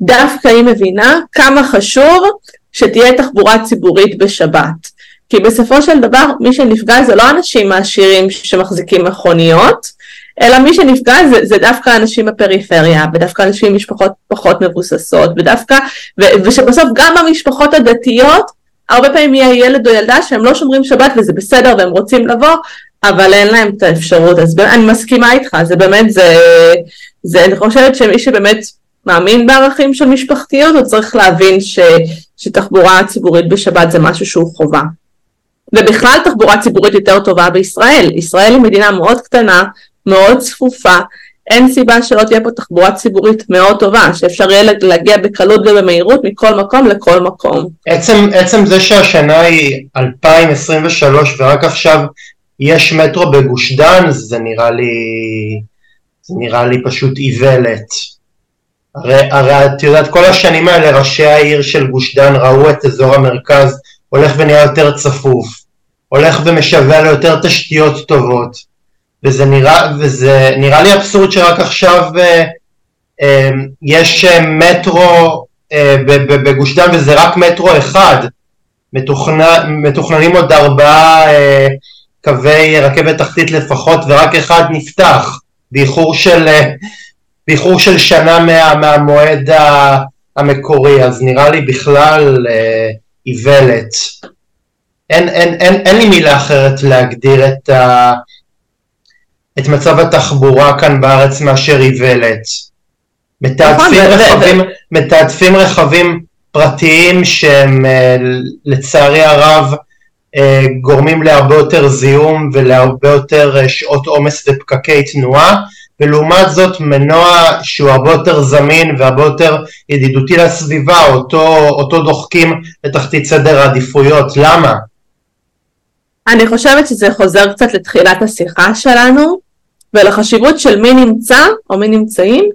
דווקא היא מבינה כמה חשוב שתהיה תחבורה ציבורית בשבת. כי בסופו של דבר מי שנפגע זה לא אנשים עשירים שמחזיקים מכוניות, אלא מי שנפגע זה, זה דווקא אנשים בפריפריה, ודווקא אנשים עם משפחות פחות מבוססות, ודווקא, ו, ושבסוף גם במשפחות הדתיות, הרבה פעמים יהיה ילד או ילדה שהם לא שומרים שבת וזה בסדר והם רוצים לבוא, אבל אין להם את האפשרות, אז אני מסכימה איתך, זה באמת, זה, זה אני חושבת שמי שבאמת מאמין בערכים של משפחתיות, הוא צריך להבין ש, שתחבורה ציבורית בשבת זה משהו שהוא חובה. ובכלל תחבורה ציבורית יותר טובה בישראל. ישראל היא מדינה מאוד קטנה, מאוד צפופה, אין סיבה שלא תהיה פה תחבורה ציבורית מאוד טובה, שאפשר יהיה להגיע בקלות ובמהירות מכל מקום לכל מקום. עצם, עצם זה שהשנה היא 2023 ורק עכשיו יש מטרו בגוש דן, זה נראה לי, זה נראה לי פשוט איוולת. הרי, הרי את יודעת, כל השנים האלה ראשי העיר של גוש דן ראו את אזור המרכז הולך ונהיה יותר צפוף, הולך ומשווע ליותר תשתיות טובות. וזה נראה, וזה נראה לי אבסורד שרק עכשיו אה, אה, יש אה, מטרו בגוש דן וזה רק מטרו אחד, מתוכנ... מתוכננים עוד ארבעה קווי רכבת תחתית לפחות ורק אחד נפתח, באיחור של, באיחור של שנה מה, מהמועד המקורי, אז נראה לי בכלל איוולת. אין, אין, אין, אין לי מילה אחרת להגדיר את, ה, את מצב התחבורה כאן בארץ מאשר איוולת. מתעדפים נכון, רכבים, מתעדפים רכבים פרטיים שהם אה, לצערי הרב אה, גורמים להרבה יותר זיהום ולהרבה יותר אה, שעות עומס ופקקי תנועה ולעומת זאת מנוע שהוא הרבה יותר זמין והרבה יותר ידידותי לסביבה אותו, אותו דוחקים לתחתית סדר העדיפויות למה? אני חושבת שזה חוזר קצת לתחילת השיחה שלנו ולחשיבות של מי נמצא או מי נמצאים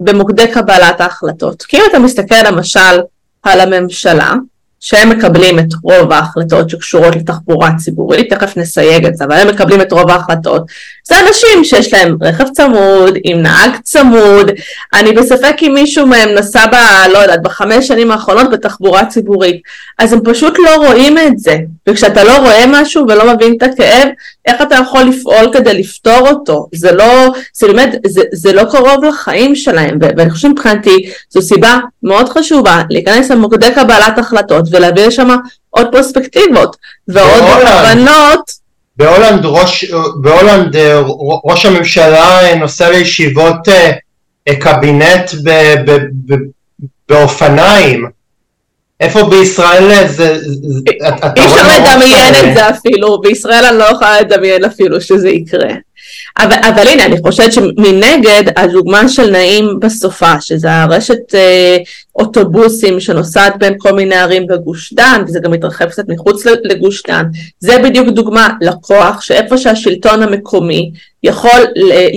במוקדי קבלת ההחלטות. כי אם אתה מסתכל למשל על הממשלה, שהם מקבלים את רוב ההחלטות שקשורות לתחבורה ציבורית, תכף נסייג את זה, אבל הם מקבלים את רוב ההחלטות. זה אנשים שיש להם רכב צמוד, עם נהג צמוד, אני בספק אם מישהו מהם נסע ב... לא יודעת, בחמש שנים האחרונות בתחבורה ציבורית, אז הם פשוט לא רואים את זה, וכשאתה לא רואה משהו ולא מבין את הכאב, איך אתה יכול לפעול כדי לפתור אותו? זה לא, זה באמת, זה, זה לא קרוב לחיים שלהם, ואני חושבת מבחינתי זו סיבה מאוד חשובה להיכנס למוקדי קבלת החלטות ולהביא לשם עוד פרספקטיבות ועוד הבנות. בהולנד, ראש, בהולנד אה, ראש הממשלה נוסע לישיבות אה, קבינט ב, ב, ב, באופניים איפה בישראל זה... אי אפשר לדמיין את זה אפילו, בישראל אני לא יכולה לדמיין אפילו שזה יקרה. אבל, אבל הנה, אני חושבת שמנגד הדוגמה של נעים בסופה, שזה הרשת אה, אוטובוסים שנוסעת בין כל מיני ערים בגוש דן, וזה גם מתרחב קצת מחוץ לגוש דן, זה בדיוק דוגמה לכוח שאיפה שהשלטון המקומי יכול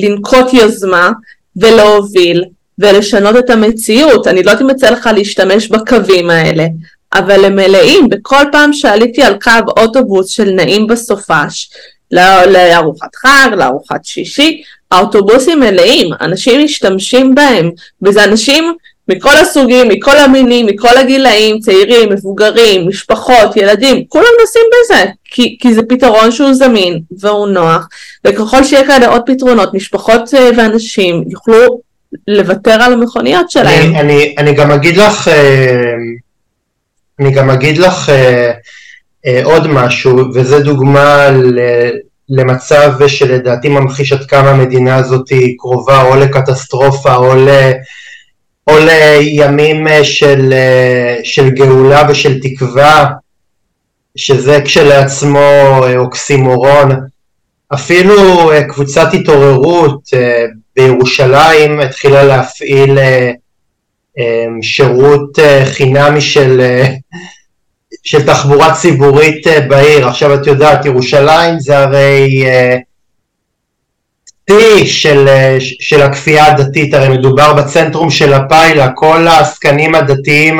לנקוט יוזמה ולהוביל ולשנות את המציאות. אני לא יודעת אם יצא לך להשתמש בקווים האלה, אבל הם מלאים. בכל פעם שעליתי על קו אוטובוס של נעים בסופש, לארוחת חג, לארוחת שישי, האוטובוסים מלאים, אנשים משתמשים בהם, וזה אנשים מכל הסוגים, מכל המינים, מכל הגילאים, צעירים, מבוגרים, משפחות, ילדים, כולם נוסעים בזה, כי, כי זה פתרון שהוא זמין והוא נוח, וככל שיהיה כאלה עוד פתרונות, משפחות אה, ואנשים יוכלו לוותר על המכוניות שלהם. אני, אני, אני גם אגיד לך, אה, אני גם אגיד לך אה, עוד משהו, וזה דוגמה למצב שלדעתי ממחיש עד כמה המדינה הזאת קרובה או לקטסטרופה או, ל, או לימים של, של גאולה ושל תקווה, שזה כשלעצמו אוקסימורון. אפילו קבוצת התעוררות בירושלים התחילה להפעיל אה, אה, שירות אה, חינמי של, של תחבורה ציבורית בעיר. עכשיו את יודעת, ירושלים זה הרי שיא של, של הכפייה הדתית, הרי מדובר בצנטרום של הפיילה, כל העסקנים הדתיים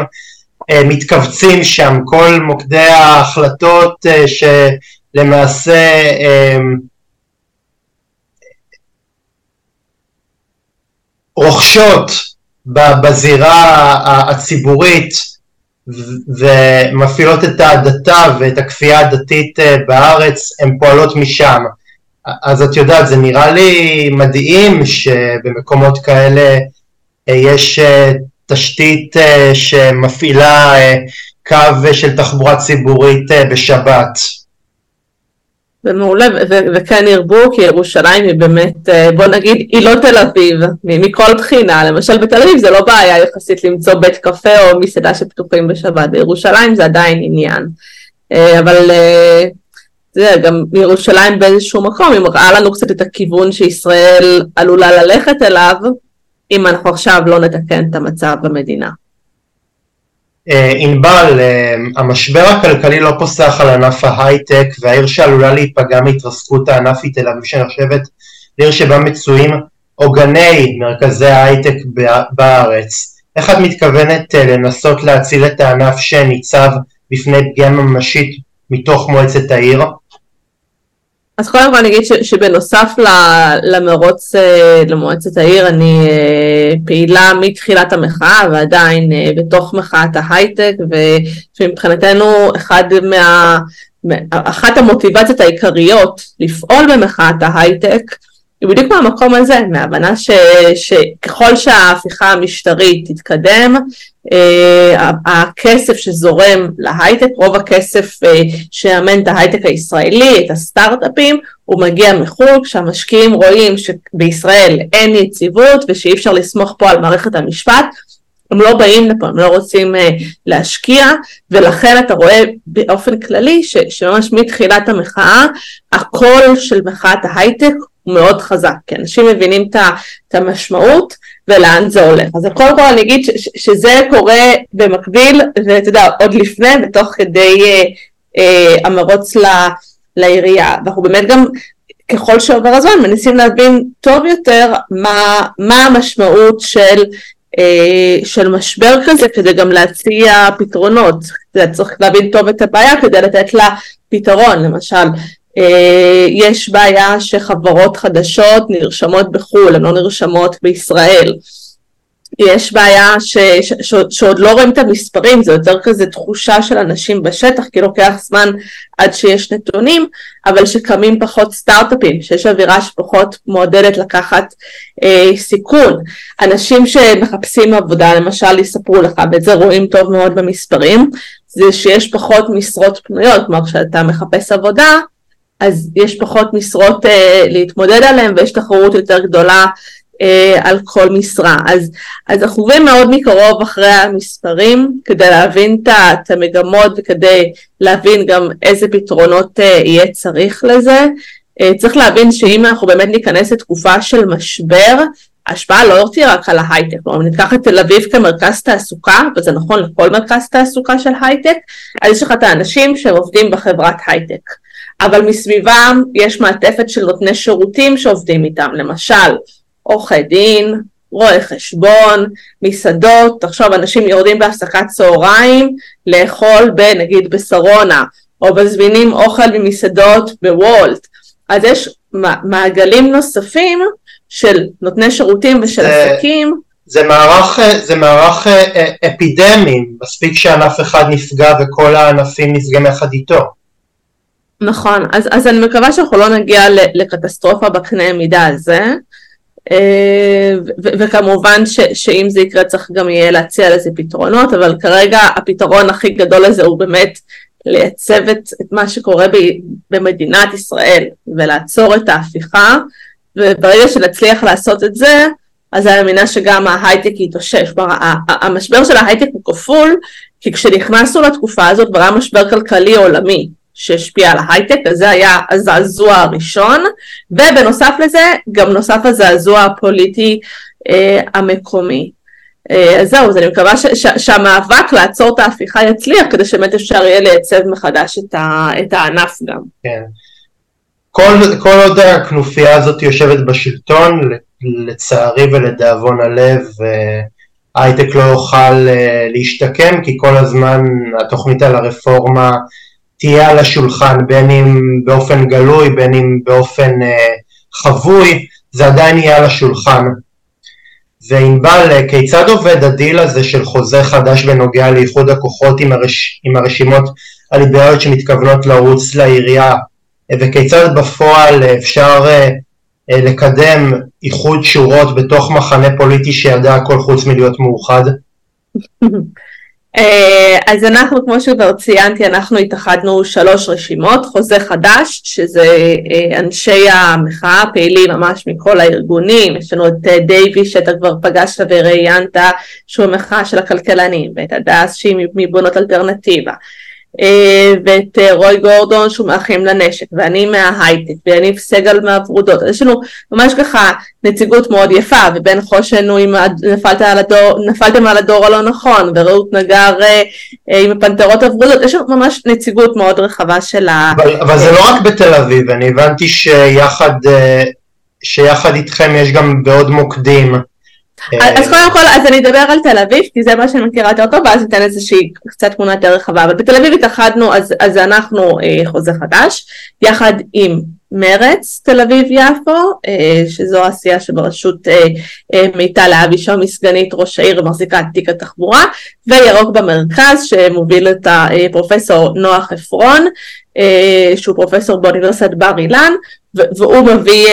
מתכווצים שם, כל מוקדי ההחלטות שלמעשה רוכשות בזירה הציבורית ומפעילות את ההדתה ואת הכפייה הדתית אה, בארץ, הן פועלות משם. אז את יודעת, זה נראה לי מדהים שבמקומות כאלה אה, יש אה, תשתית שמפעילה קו של תחבורה ציבורית בשבת. ומעולה, וכן ירבו, כי ירושלים היא באמת, אה, בוא נגיד, היא לא תל אביב, מכל בחינה, למשל בתל אביב זה לא בעיה יחסית למצוא בית קפה או מסעדה שפתוחים בשבת, בירושלים זה עדיין עניין. אה, אבל אה, זה גם ירושלים באיזשהו מקום, היא מראה לנו קצת את הכיוון שישראל עלולה ללכת אליו, אם אנחנו עכשיו לא נתקן את המצב במדינה. אה, ענבל, אה, המשבר הכלכלי לא פוסח על ענף ההייטק והעיר שעלולה להיפגע מהתרסקות הענף היא תל אביב שנחשבת לעיר שבה מצויים עוגני מרכזי ההייטק בארץ. איך את מתכוונת אה, לנסות להציל את הענף שניצב בפני פגיעה ממשית מתוך מועצת העיר? אז קודם כל אני אגיד שבנוסף למרוץ למועצת העיר אני פעילה מתחילת המחאה ועדיין בתוך מחאת ההייטק ומבחינתנו אחד מה, אחת המוטיבציות העיקריות לפעול במחאת ההייטק היא בדיוק מהמקום הזה, מההבנה ש, שככל שההפיכה המשטרית תתקדם, אה, הכסף שזורם להייטק, רוב הכסף אה, שיאמן את ההייטק הישראלי, את הסטארט-אפים, הוא מגיע מחו"ל, כשהמשקיעים רואים שבישראל אין יציבות ושאי אפשר לסמוך פה על מערכת המשפט, הם לא באים לפה, הם לא רוצים uh, להשקיע, ולכן אתה רואה באופן כללי ש, שממש מתחילת המחאה, הקול של מחאת ההייטק מאוד חזק, כי אנשים מבינים את המשמעות ולאן זה הולך. אז קודם כל אני אגיד ש, ש, שזה קורה במקביל, ואתה יודע, עוד לפני ותוך כדי uh, uh, המרוץ ל, לעירייה. ואנחנו באמת גם, ככל שעובר הזמן, מנסים להבין טוב יותר מה, מה המשמעות של אה, של משבר כזה כדי גם להציע פתרונות. צריך להבין טוב את הבעיה כדי לתת לה פתרון. למשל, אה, יש בעיה שחברות חדשות נרשמות בחו"ל, הן לא נרשמות בישראל. יש בעיה ש, ש, ש, שעוד לא רואים את המספרים, זה יותר כזה תחושה של אנשים בשטח, כי לוקח זמן עד שיש נתונים, אבל שקמים פחות סטארט-אפים, שיש אווירה שפחות מועדדת לקחת אה, סיכון. אנשים שמחפשים עבודה, למשל, יספרו לך, ואת זה רואים טוב מאוד במספרים, זה שיש פחות משרות פנויות, כלומר כשאתה מחפש עבודה, אז יש פחות משרות אה, להתמודד עליהן ויש תחרות יותר גדולה אה, על כל משרה. אז, אז אנחנו עוברים מאוד מקרוב אחרי המספרים כדי להבין את המגמות וכדי להבין גם איזה פתרונות אה, יהיה צריך לזה. אה, צריך להבין שאם אנחנו באמת ניכנס לתקופה של משבר, ההשפעה לא תהיה רק על ההייטק, כלומר ניקח את תל אביב כמרכז תעסוקה, וזה נכון לכל מרכז תעסוקה של הייטק, אז יש לך את האנשים שעובדים בחברת הייטק. אבל מסביבם יש מעטפת של נותני שירותים שעובדים איתם, למשל עורכי דין, רואי חשבון, מסעדות, תחשוב אנשים יורדים בהפסקת צהריים לאכול בנגיד בשרונה, או מזמינים אוכל ממסעדות בוולט, אז יש מעגלים נוספים של נותני שירותים ושל זה, עסקים. זה מערך, זה מערך אה, אה, אפידמי, מספיק שענף אחד נפגע וכל הענפים נפגעים יחד איתו. נכון, אז, אז אני מקווה שאנחנו לא נגיע לקטסטרופה בקנה מידה הזה, אה, וכמובן ש, שאם זה יקרה צריך גם יהיה להציע לזה פתרונות, אבל כרגע הפתרון הכי גדול לזה הוא באמת לייצב את, את מה שקורה ב, במדינת ישראל ולעצור את ההפיכה, וברגע שנצליח לעשות את זה, אז אני מאמינה שגם ההייטק יתאושש. כלומר, המשבר של ההייטק הוא כפול, כי כשנכנסנו לתקופה הזאת כבר היה משבר כלכלי עולמי. שהשפיע על ההייטק, אז זה היה הזעזוע הראשון, ובנוסף לזה גם נוסף הזעזוע הפוליטי אה, המקומי. אה, אז זהו, אז אני מקווה ש, ש, שהמאבק לעצור את ההפיכה יצליח, כדי שבאמת אפשר יהיה לייצב מחדש את, ה, את הענף גם. כן. כל, כל עוד הכנופיה הזאת יושבת בשלטון, לצערי ולדאבון הלב, הייטק לא יוכל אה, להשתקם, כי כל הזמן התוכנית על הרפורמה תהיה על השולחן, בין אם באופן גלוי, בין אם באופן אה, חבוי, זה עדיין יהיה על השולחן. וענבל, אה, כיצד עובד הדיל הזה של חוזה חדש בנוגע לאיחוד הכוחות עם, הרש, עם הרשימות הליברליות שמתכוונות לרוץ לעירייה, וכיצד בפועל אפשר אה, לקדם איחוד שורות בתוך מחנה פוליטי שידע הכל חוץ מלהיות מאוחד? אה, אז אנחנו, כמו שכבר ציינתי, אנחנו התאחדנו שלוש רשימות, חוזה חדש, שזה אה, אנשי המחאה, פעילים ממש מכל הארגונים, יש לנו את אה, דייווי שאתה כבר פגשת וראיינת, שהוא המחאה של הכלכלנים, ואת הדס שהיא מבונות אלטרנטיבה. אה, ואת אה, רוי גורדון שהוא מאחים לנשק, ואני מההייטק, ויניב סגל מהוורודות. אז יש לנו ממש ככה נציגות מאוד יפה, ובן חושן הוא עם נפלת על הדור, נפלתם על הדור הלא נכון, ורעות נגר אה, עם הפנתרות הוורודות, יש לנו ממש נציגות מאוד רחבה של ה... אבל, אבל זה לא רק בתל אביב, אני הבנתי שיחד, שיחד איתכם יש גם בעוד מוקדים. אז קודם כל, אז אני אדבר על תל אביב, כי זה מה שאני מכירה יותר טוב, ואז אתן איזושהי קצת תמונה יותר רחבה. אבל בתל אביב התאחדנו, אז, אז אנחנו אה, חוזה חדש, יחד עם מרץ תל אביב-יפו, שזו העשייה שבראשות מיטל להבי שם סגנית ראש העיר ומחזיקה את תיק התחבורה, וירוק במרכז שמוביל את הפרופסור נוח עפרון, שהוא פרופסור באוניברסיטת בר אילן, והוא מביא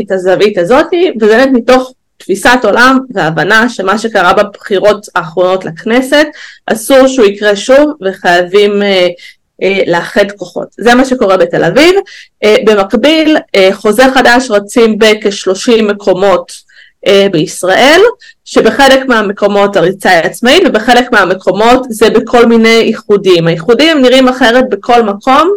את הזווית הזאת, וזה באמת מתוך תפיסת עולם והבנה שמה שקרה בבחירות האחרונות לכנסת אסור שהוא יקרה שוב וחייבים אה, אה, לאחד כוחות. זה מה שקורה בתל אביב. אה, במקביל אה, חוזה חדש רצים בכ-30 מקומות אה, בישראל, שבחלק מהמקומות הריצה היא עצמאית ובחלק מהמקומות זה בכל מיני איחודים. האיחודים נראים אחרת בכל מקום.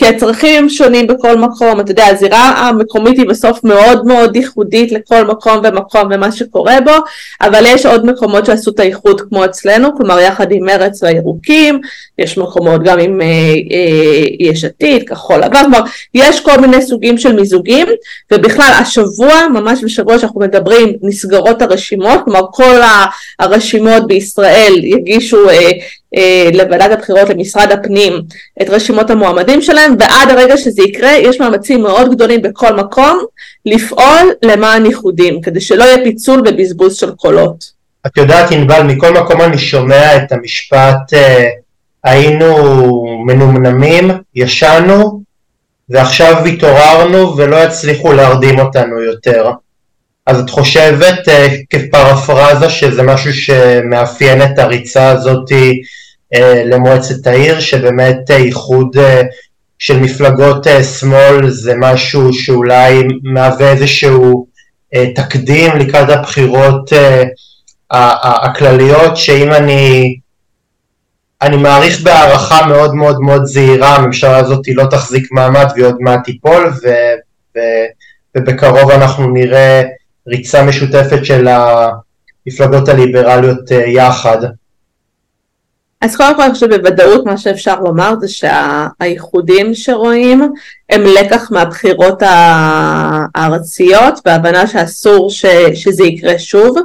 כי הצרכים שונים בכל מקום, אתה יודע, הזירה המקומית היא בסוף מאוד מאוד ייחודית לכל מקום ומקום ומה שקורה בו, אבל יש עוד מקומות שעשו את האיחוד כמו אצלנו, כלומר יחד עם מרץ והירוקים, יש מקומות גם עם אה, אה, יש עתיד, כחול לבן, כלומר יש כל מיני סוגים של מיזוגים, ובכלל השבוע, ממש בשבוע שאנחנו מדברים, נסגרות הרשימות, כלומר כל הרשימות בישראל יגישו אה, לוועדת הבחירות למשרד הפנים את רשימות המועמדים שלהם ועד הרגע שזה יקרה יש מאמצים מאוד גדולים בכל מקום לפעול למען ייחודים כדי שלא יהיה פיצול ובזבוז של קולות. את יודעת ענבל מכל מקום אני שומע את המשפט אה, היינו מנומנמים, ישנו ועכשיו התעוררנו ולא יצליחו להרדים אותנו יותר. אז את חושבת uh, כפרפרזה שזה משהו שמאפיין את הריצה הזאתי למועצת העיר, שבאמת איחוד uh, של מפלגות שמאל זה משהו שאולי מהווה איזשהו תקדים לקראת הבחירות הכלליות, שאם אני, אני מעריך בהערכה מאוד מאוד מאוד זהירה, הממשלה הזאת לא תחזיק מעמד והיא עוד מעט תיפול, ו, ו, ובקרוב אנחנו נראה ריצה משותפת של המפלגות הליברליות אה, יחד. אז קודם כל אני חושבת בוודאות מה שאפשר לומר זה שהאיחודים שרואים הם לקח מהבחירות הארציות והבנה שאסור ש, שזה יקרה שוב.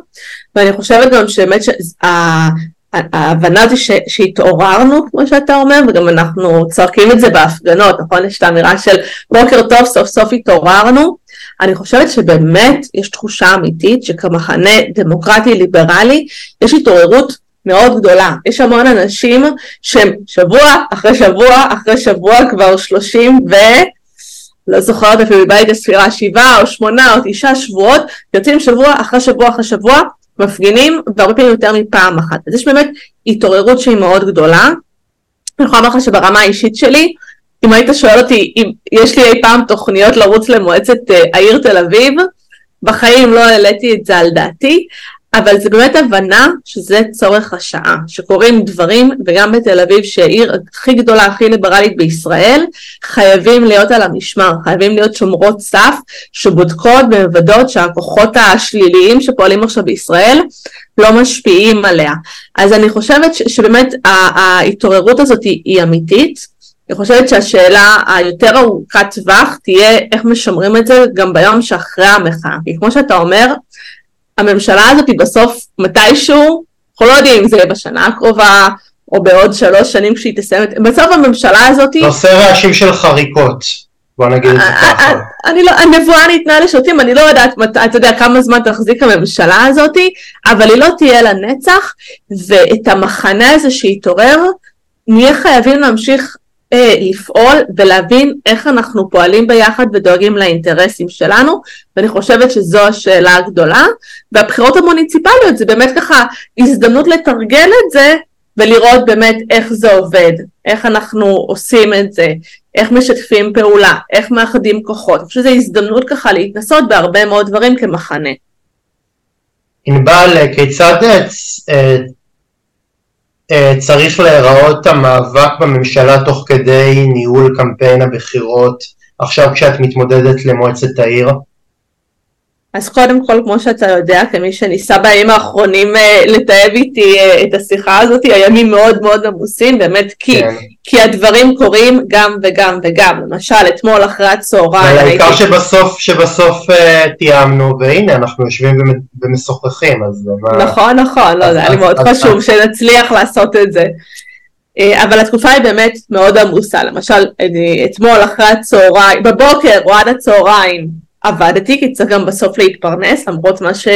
ואני חושבת גם שבאמת ההבנה זה ש, שהתעוררנו כמו שאתה אומר וגם אנחנו צועקים את זה בהפגנות נכון? יש את האמירה של בוקר טוב סוף סוף התעוררנו אני חושבת שבאמת יש תחושה אמיתית שכמחנה דמוקרטי ליברלי יש התעוררות מאוד גדולה. יש המון אנשים שהם שבוע אחרי שבוע אחרי שבוע כבר שלושים ו... לא זוכרת אפילו מבית הספירה שבעה או שמונה או תשעה שבועות, יוצאים שבוע אחרי שבוע אחרי שבוע, מפגינים והרבה פעמים יותר מפעם אחת. אז יש באמת התעוררות שהיא מאוד גדולה. אני יכולה לומר לך שברמה האישית שלי, אם היית שואל אותי אם יש לי אי פעם תוכניות לרוץ למועצת uh, העיר תל אביב, בחיים לא העליתי את זה על דעתי, אבל זה באמת הבנה שזה צורך השעה, שקורים דברים, וגם בתל אביב שהיא העיר הכי גדולה, הכי ליברלית בישראל, חייבים להיות על המשמר, חייבים להיות שומרות סף שבודקות ומוודאות שהכוחות השליליים שפועלים עכשיו בישראל לא משפיעים עליה. אז אני חושבת שבאמת ההתעוררות הזאת היא, היא אמיתית, אני חושבת שהשאלה היותר ארוכת טווח תהיה איך משמרים את זה גם ביום שאחרי המחאה. כי כמו שאתה אומר, הממשלה הזאת היא בסוף מתישהו, אנחנו לא יודעים אם זה יהיה בשנה הקרובה או בעוד שלוש שנים כשהיא תסיים, בסוף הממשלה הזאת... עושה רעשים של חריקות. בוא נגיד את זה אה, ככה. אה, אני לא, הנבואה ניתנה לשוטים, אני לא יודעת, אתה יודע כמה זמן תחזיק הממשלה הזאתי, אבל היא לא תהיה לנצח, ואת המחנה הזה שהתעורר, נהיה חייבים להמשיך אה, לפעול ולהבין איך אנחנו פועלים ביחד ודואגים לאינטרסים שלנו ואני חושבת שזו השאלה הגדולה והבחירות המוניציפליות זה באמת ככה הזדמנות לתרגל את זה ולראות באמת איך זה עובד, איך אנחנו עושים את זה, איך משתפים פעולה, איך מאחדים כוחות, אני חושבת שזו הזדמנות ככה להתנסות בהרבה מאוד דברים כמחנה. ענבל, כיצד אה, אה, צריך להיראות המאבק בממשלה תוך כדי ניהול קמפיין הבחירות עכשיו כשאת מתמודדת למועצת העיר? אז קודם כל, כמו שאתה יודע, כמי שניסה בימים האחרונים אה, לתאב איתי אה, את השיחה הזאת, הימים מאוד מאוד עמוסים, באמת, כי, כן. כי הדברים קורים גם וגם וגם. למשל, אתמול אחרי הצהריים... העיקר הייתי... שבסוף, שבסוף uh, תיאמנו, והנה, אנחנו יושבים ומשוחחים, אז... נכון, נכון, לא, זה היה לי מאוד חשוב שנצליח לעשות את זה. אבל התקופה היא באמת מאוד עמוסה, למשל אתמול אחרי הצהריים, בבוקר או עד הצהריים עבדתי, כי צריך גם בסוף להתפרנס, למרות מה ש,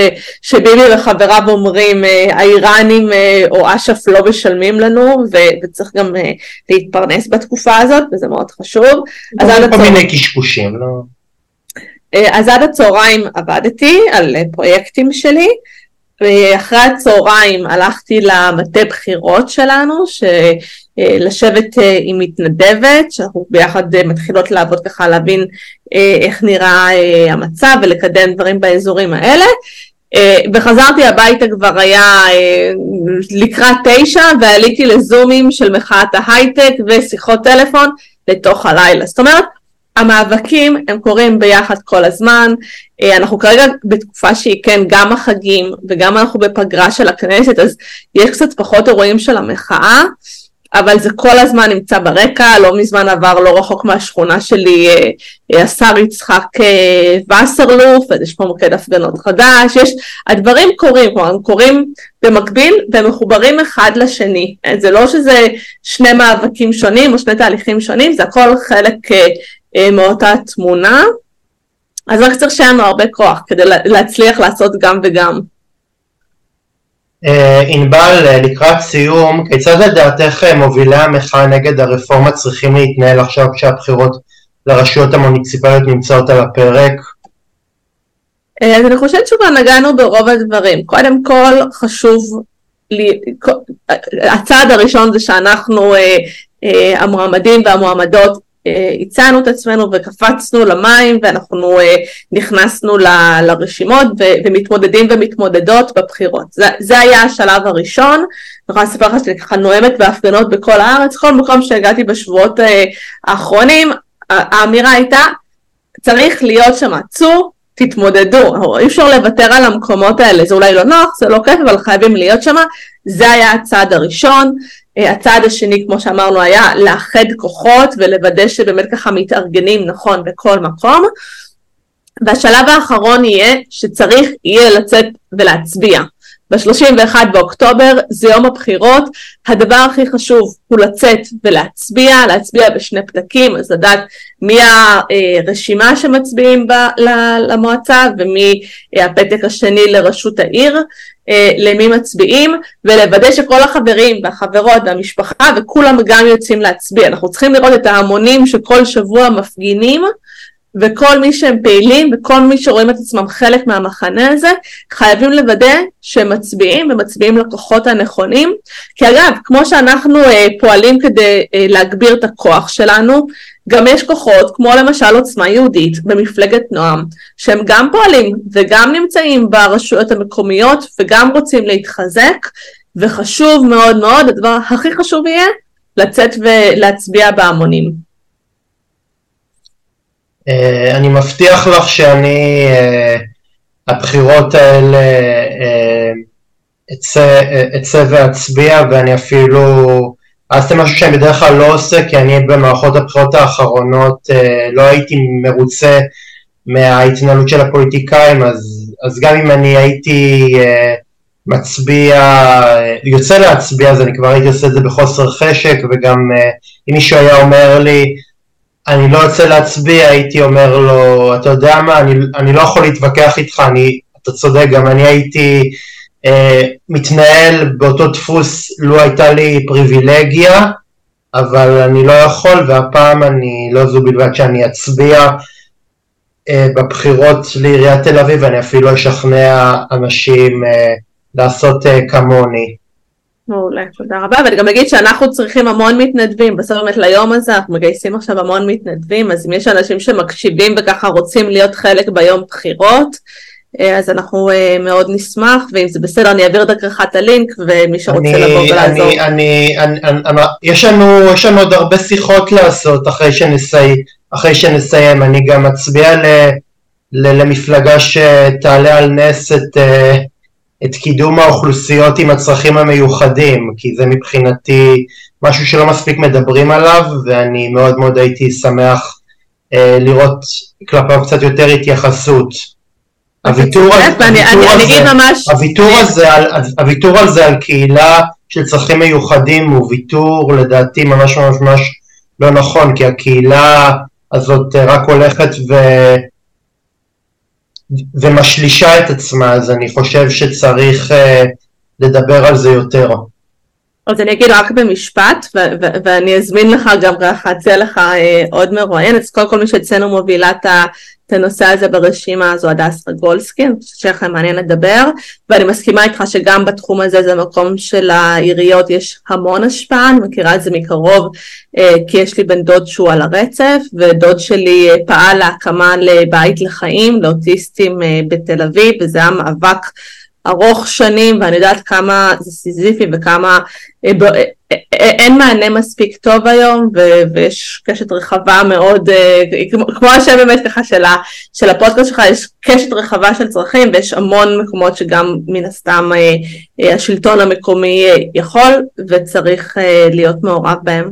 שביבי וחבריו אומרים, האיראנים או אש"ף לא משלמים לנו, ו, וצריך גם להתפרנס בתקופה הזאת, וזה מאוד חשוב. אז עד הצהריים... מיני קשקושים, לא... אז עד הצהריים עבדתי על פרויקטים שלי, ואחרי הצהריים הלכתי למטה בחירות שלנו, לשבת עם מתנדבת, שאנחנו ביחד מתחילות לעבוד ככה להבין איך נראה המצב ולקדם דברים באזורים האלה. וחזרתי הביתה כבר היה לקראת תשע ועליתי לזומים של מחאת ההייטק ושיחות טלפון לתוך הלילה. זאת אומרת, המאבקים הם קורים ביחד כל הזמן, אנחנו כרגע בתקופה שהיא כן גם החגים וגם אנחנו בפגרה של הכנסת אז יש קצת פחות אירועים של המחאה אבל זה כל הזמן נמצא ברקע, לא מזמן עבר לא רחוק מהשכונה שלי השר יצחק וסרלוף, אז יש פה מוקד הפגנות חדש, יש, הדברים קורים, כלומר הם קורים במקביל והם מחוברים אחד לשני, זה לא שזה שני מאבקים שונים או שני תהליכים שונים, זה הכל חלק מאותה תמונה, אז רק צריך שיהיה לנו הרבה כוח כדי להצליח לעשות גם וגם. ענבל, לקראת סיום, כיצד לדעתך מובילי המחאה נגד הרפורמה צריכים להתנהל עכשיו כשהבחירות לרשויות המוניציפליות נמצאות על הפרק? אז אני חושבת שכבר נגענו ברוב הדברים. קודם כל חשוב, לי, הצעד הראשון זה שאנחנו המועמדים והמועמדות הצענו את עצמנו וקפצנו למים ואנחנו נכנסנו ל, לרשימות ומתמודדים ומתמודדות בבחירות. זה, זה היה השלב הראשון, אני יכולה לספר לך שאני ככה נואמת בהפגנות בכל הארץ, כל מקום שהגעתי בשבועות האחרונים, האמירה הייתה צריך להיות שם עצור, תתמודדו, אי אפשר לוותר על המקומות האלה, זה אולי לא נוח, זה לא כיף, אבל חייבים להיות שם, זה היה הצעד הראשון. הצעד השני, כמו שאמרנו, היה לאחד כוחות ולוודא שבאמת ככה מתארגנים נכון בכל מקום. והשלב האחרון יהיה שצריך יהיה לצאת ולהצביע. ב-31 באוקטובר זה יום הבחירות, הדבר הכי חשוב הוא לצאת ולהצביע, להצביע בשני פתקים, אז לדעת מי הרשימה שמצביעים בה למועצה ומי הפתק השני לראשות העיר, למי מצביעים, ולוודא שכל החברים והחברות והמשפחה וכולם גם יוצאים להצביע. אנחנו צריכים לראות את ההמונים שכל שבוע מפגינים וכל מי שהם פעילים וכל מי שרואים את עצמם חלק מהמחנה הזה, חייבים לוודא שהם מצביעים ומצביעים לכוחות הנכונים. כי אגב, כמו שאנחנו אה, פועלים כדי אה, להגביר את הכוח שלנו, גם יש כוחות, כמו למשל עוצמה יהודית במפלגת נועם, שהם גם פועלים וגם נמצאים ברשויות המקומיות וגם רוצים להתחזק, וחשוב מאוד מאוד, הדבר הכי חשוב יהיה לצאת ולהצביע בהמונים. אה, אני מבטיח לך שאני, אה, הבחירות האלה, אה, אצא, ואצביע ואני אפילו, זה משהו שאני בדרך כלל לא עושה כי אני במערכות הבחירות האחרונות לא הייתי מרוצה מההתנהלות של הפוליטיקאים אז, אז גם אם אני הייתי מצביע, יוצא להצביע אז אני כבר הייתי עושה את זה בחוסר חשק וגם אם מישהו היה אומר לי אני לא יוצא להצביע, הייתי אומר לו, אתה יודע מה, אני, אני לא יכול להתווכח איתך, אני, אתה צודק, גם אני הייתי אה, מתנהל באותו דפוס, לו הייתה לי פריבילגיה, אבל אני לא יכול, והפעם אני, לא זו בלבד שאני אצביע אה, בבחירות לעיריית תל אביב, אני אפילו אשכנע אנשים אה, לעשות אה, כמוני. מעולה, תודה רבה, ואני גם אגיד שאנחנו צריכים המון מתנדבים, בסוף באמת ליום הזה אנחנו מגייסים עכשיו המון מתנדבים, אז אם יש אנשים שמקשיבים וככה רוצים להיות חלק ביום בחירות, אה, אז אנחנו אה, מאוד נשמח, ואם זה בסדר אני אעביר דרכך את הלינק, ומי שרוצה אני, לבוא ולעזור. אני, אני, אני, אני, יש, לנו, יש לנו עוד הרבה שיחות לעשות אחרי, שנסי, אחרי שנסיים, אני גם אצביע ל, ל, למפלגה שתעלה על נס את... אה, את קידום האוכלוסיות עם הצרכים המיוחדים, כי זה מבחינתי משהו שלא מספיק מדברים עליו, ואני מאוד מאוד הייתי שמח אה, לראות כלפיו קצת יותר התייחסות. הוויתור, הוויתור, הזה, על, הוויתור הזה על קהילה של צרכים מיוחדים הוא ויתור לדעתי ממש ממש ממש לא נכון, כי הקהילה הזאת רק הולכת ו... ומשלישה את עצמה, אז אני חושב שצריך uh, לדבר על זה יותר. אז אני אגיד רק במשפט, ואני אזמין לך גם ככה, אצא לך אה, עוד מרואיין, אז קודם כל מי שאצלנו מובילה את את הנושא הזה ברשימה הזו הדס רגולסקי, אני חושבת שיהיה לכם מעניין לדבר, ואני מסכימה איתך שגם בתחום הזה זה מקום של העיריות יש המון השפעה, אני מכירה את זה מקרוב אה, כי יש לי בן דוד שהוא על הרצף, ודוד שלי אה, פעל להקמה לבית לחיים לאוטיסטים אה, בתל אביב, וזה היה מאבק ארוך שנים ואני יודעת כמה זה סיזיפי וכמה אה, אה, אה, אין מענה מספיק טוב היום ויש קשת רחבה מאוד, כמו השם באמת ככה של, של הפודקאסט שלך, יש קשת רחבה של צרכים ויש המון מקומות שגם מן הסתם השלטון המקומי יכול וצריך להיות מעורב בהם.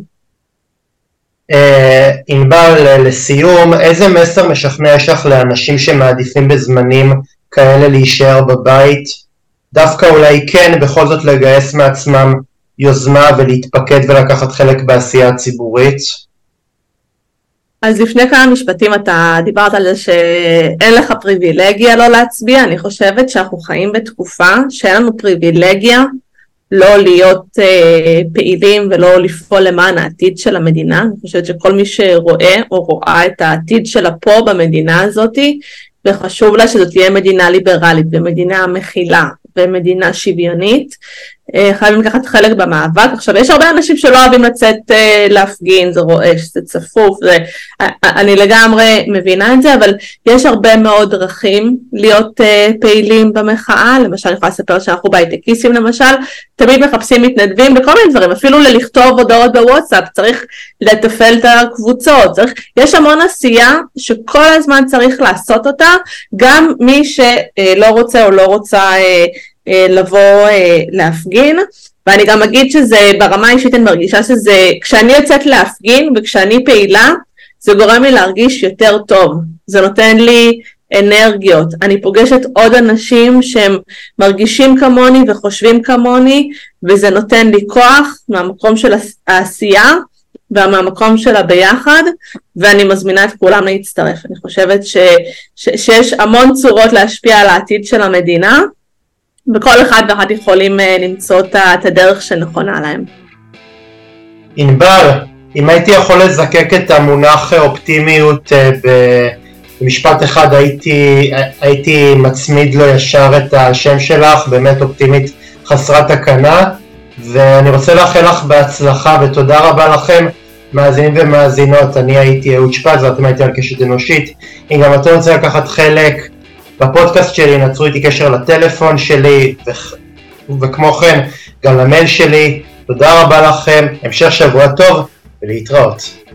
ענבל, לסיום, איזה מסר משכנע יש לך לאנשים שמעדיפים בזמנים כאלה להישאר בבית. דווקא אולי כן בכל זאת לגייס מעצמם יוזמה ולהתפקד ולקחת חלק בעשייה הציבורית? אז לפני כמה משפטים אתה דיברת על זה שאין לך פריבילגיה לא להצביע, אני חושבת שאנחנו חיים בתקופה שאין לנו פריבילגיה לא להיות אה, פעילים ולא לפעול למען העתיד של המדינה, אני חושבת שכל מי שרואה או רואה את העתיד שלה פה במדינה הזאתי וחשוב לה שזאת תהיה מדינה ליברלית ומדינה מכילה ומדינה שוויונית, חייבים לקחת חלק במאבק. עכשיו, יש הרבה אנשים שלא אוהבים לצאת uh, להפגין, זה רועש, זה צפוף, זה... אני לגמרי מבינה את זה, אבל יש הרבה מאוד דרכים להיות uh, פעילים במחאה, למשל אני יכולה לספר שאנחנו בהייטקיסטים למשל, תמיד מחפשים מתנדבים בכל מיני דברים, אפילו ללכתוב הודעות בוואטסאפ, צריך לתפעל את הקבוצות, צריך... יש המון עשייה שכל הזמן צריך לעשות אותה, גם מי שלא רוצה או לא רוצה אה, לבוא אה, להפגין. ואני גם אגיד שזה ברמה האישית אני מרגישה שזה, כשאני יוצאת להפגין וכשאני פעילה, זה גורם לי להרגיש יותר טוב. זה נותן לי אנרגיות. אני פוגשת עוד אנשים שהם מרגישים כמוני וחושבים כמוני, וזה נותן לי כוח מהמקום של העשייה ומהמקום של הביחד, ואני מזמינה את כולם להצטרף. אני חושבת ש, ש, שיש המון צורות להשפיע על העתיד של המדינה, וכל אחד ואחת יכולים אה, למצוא את הדרך שנכונה להם. ענבר, אם הייתי יכול לזקק את המונח אופטימיות אה, במשפט אחד, הייתי, הייתי מצמיד לו ישר את השם שלך, באמת אופטימית חסרת תקנה, ואני רוצה לאחל לך בהצלחה ותודה רבה לכם. מאזינים ומאזינות, אני הייתי אהוד שפז ואתם הייתי על קשת אנושית. אם גם אתם רוצים לקחת חלק בפודקאסט שלי נצרו איתי קשר לטלפון שלי ו... וכמו כן גם למייל שלי. תודה רבה לכם, המשך שבוע טוב ולהתראות.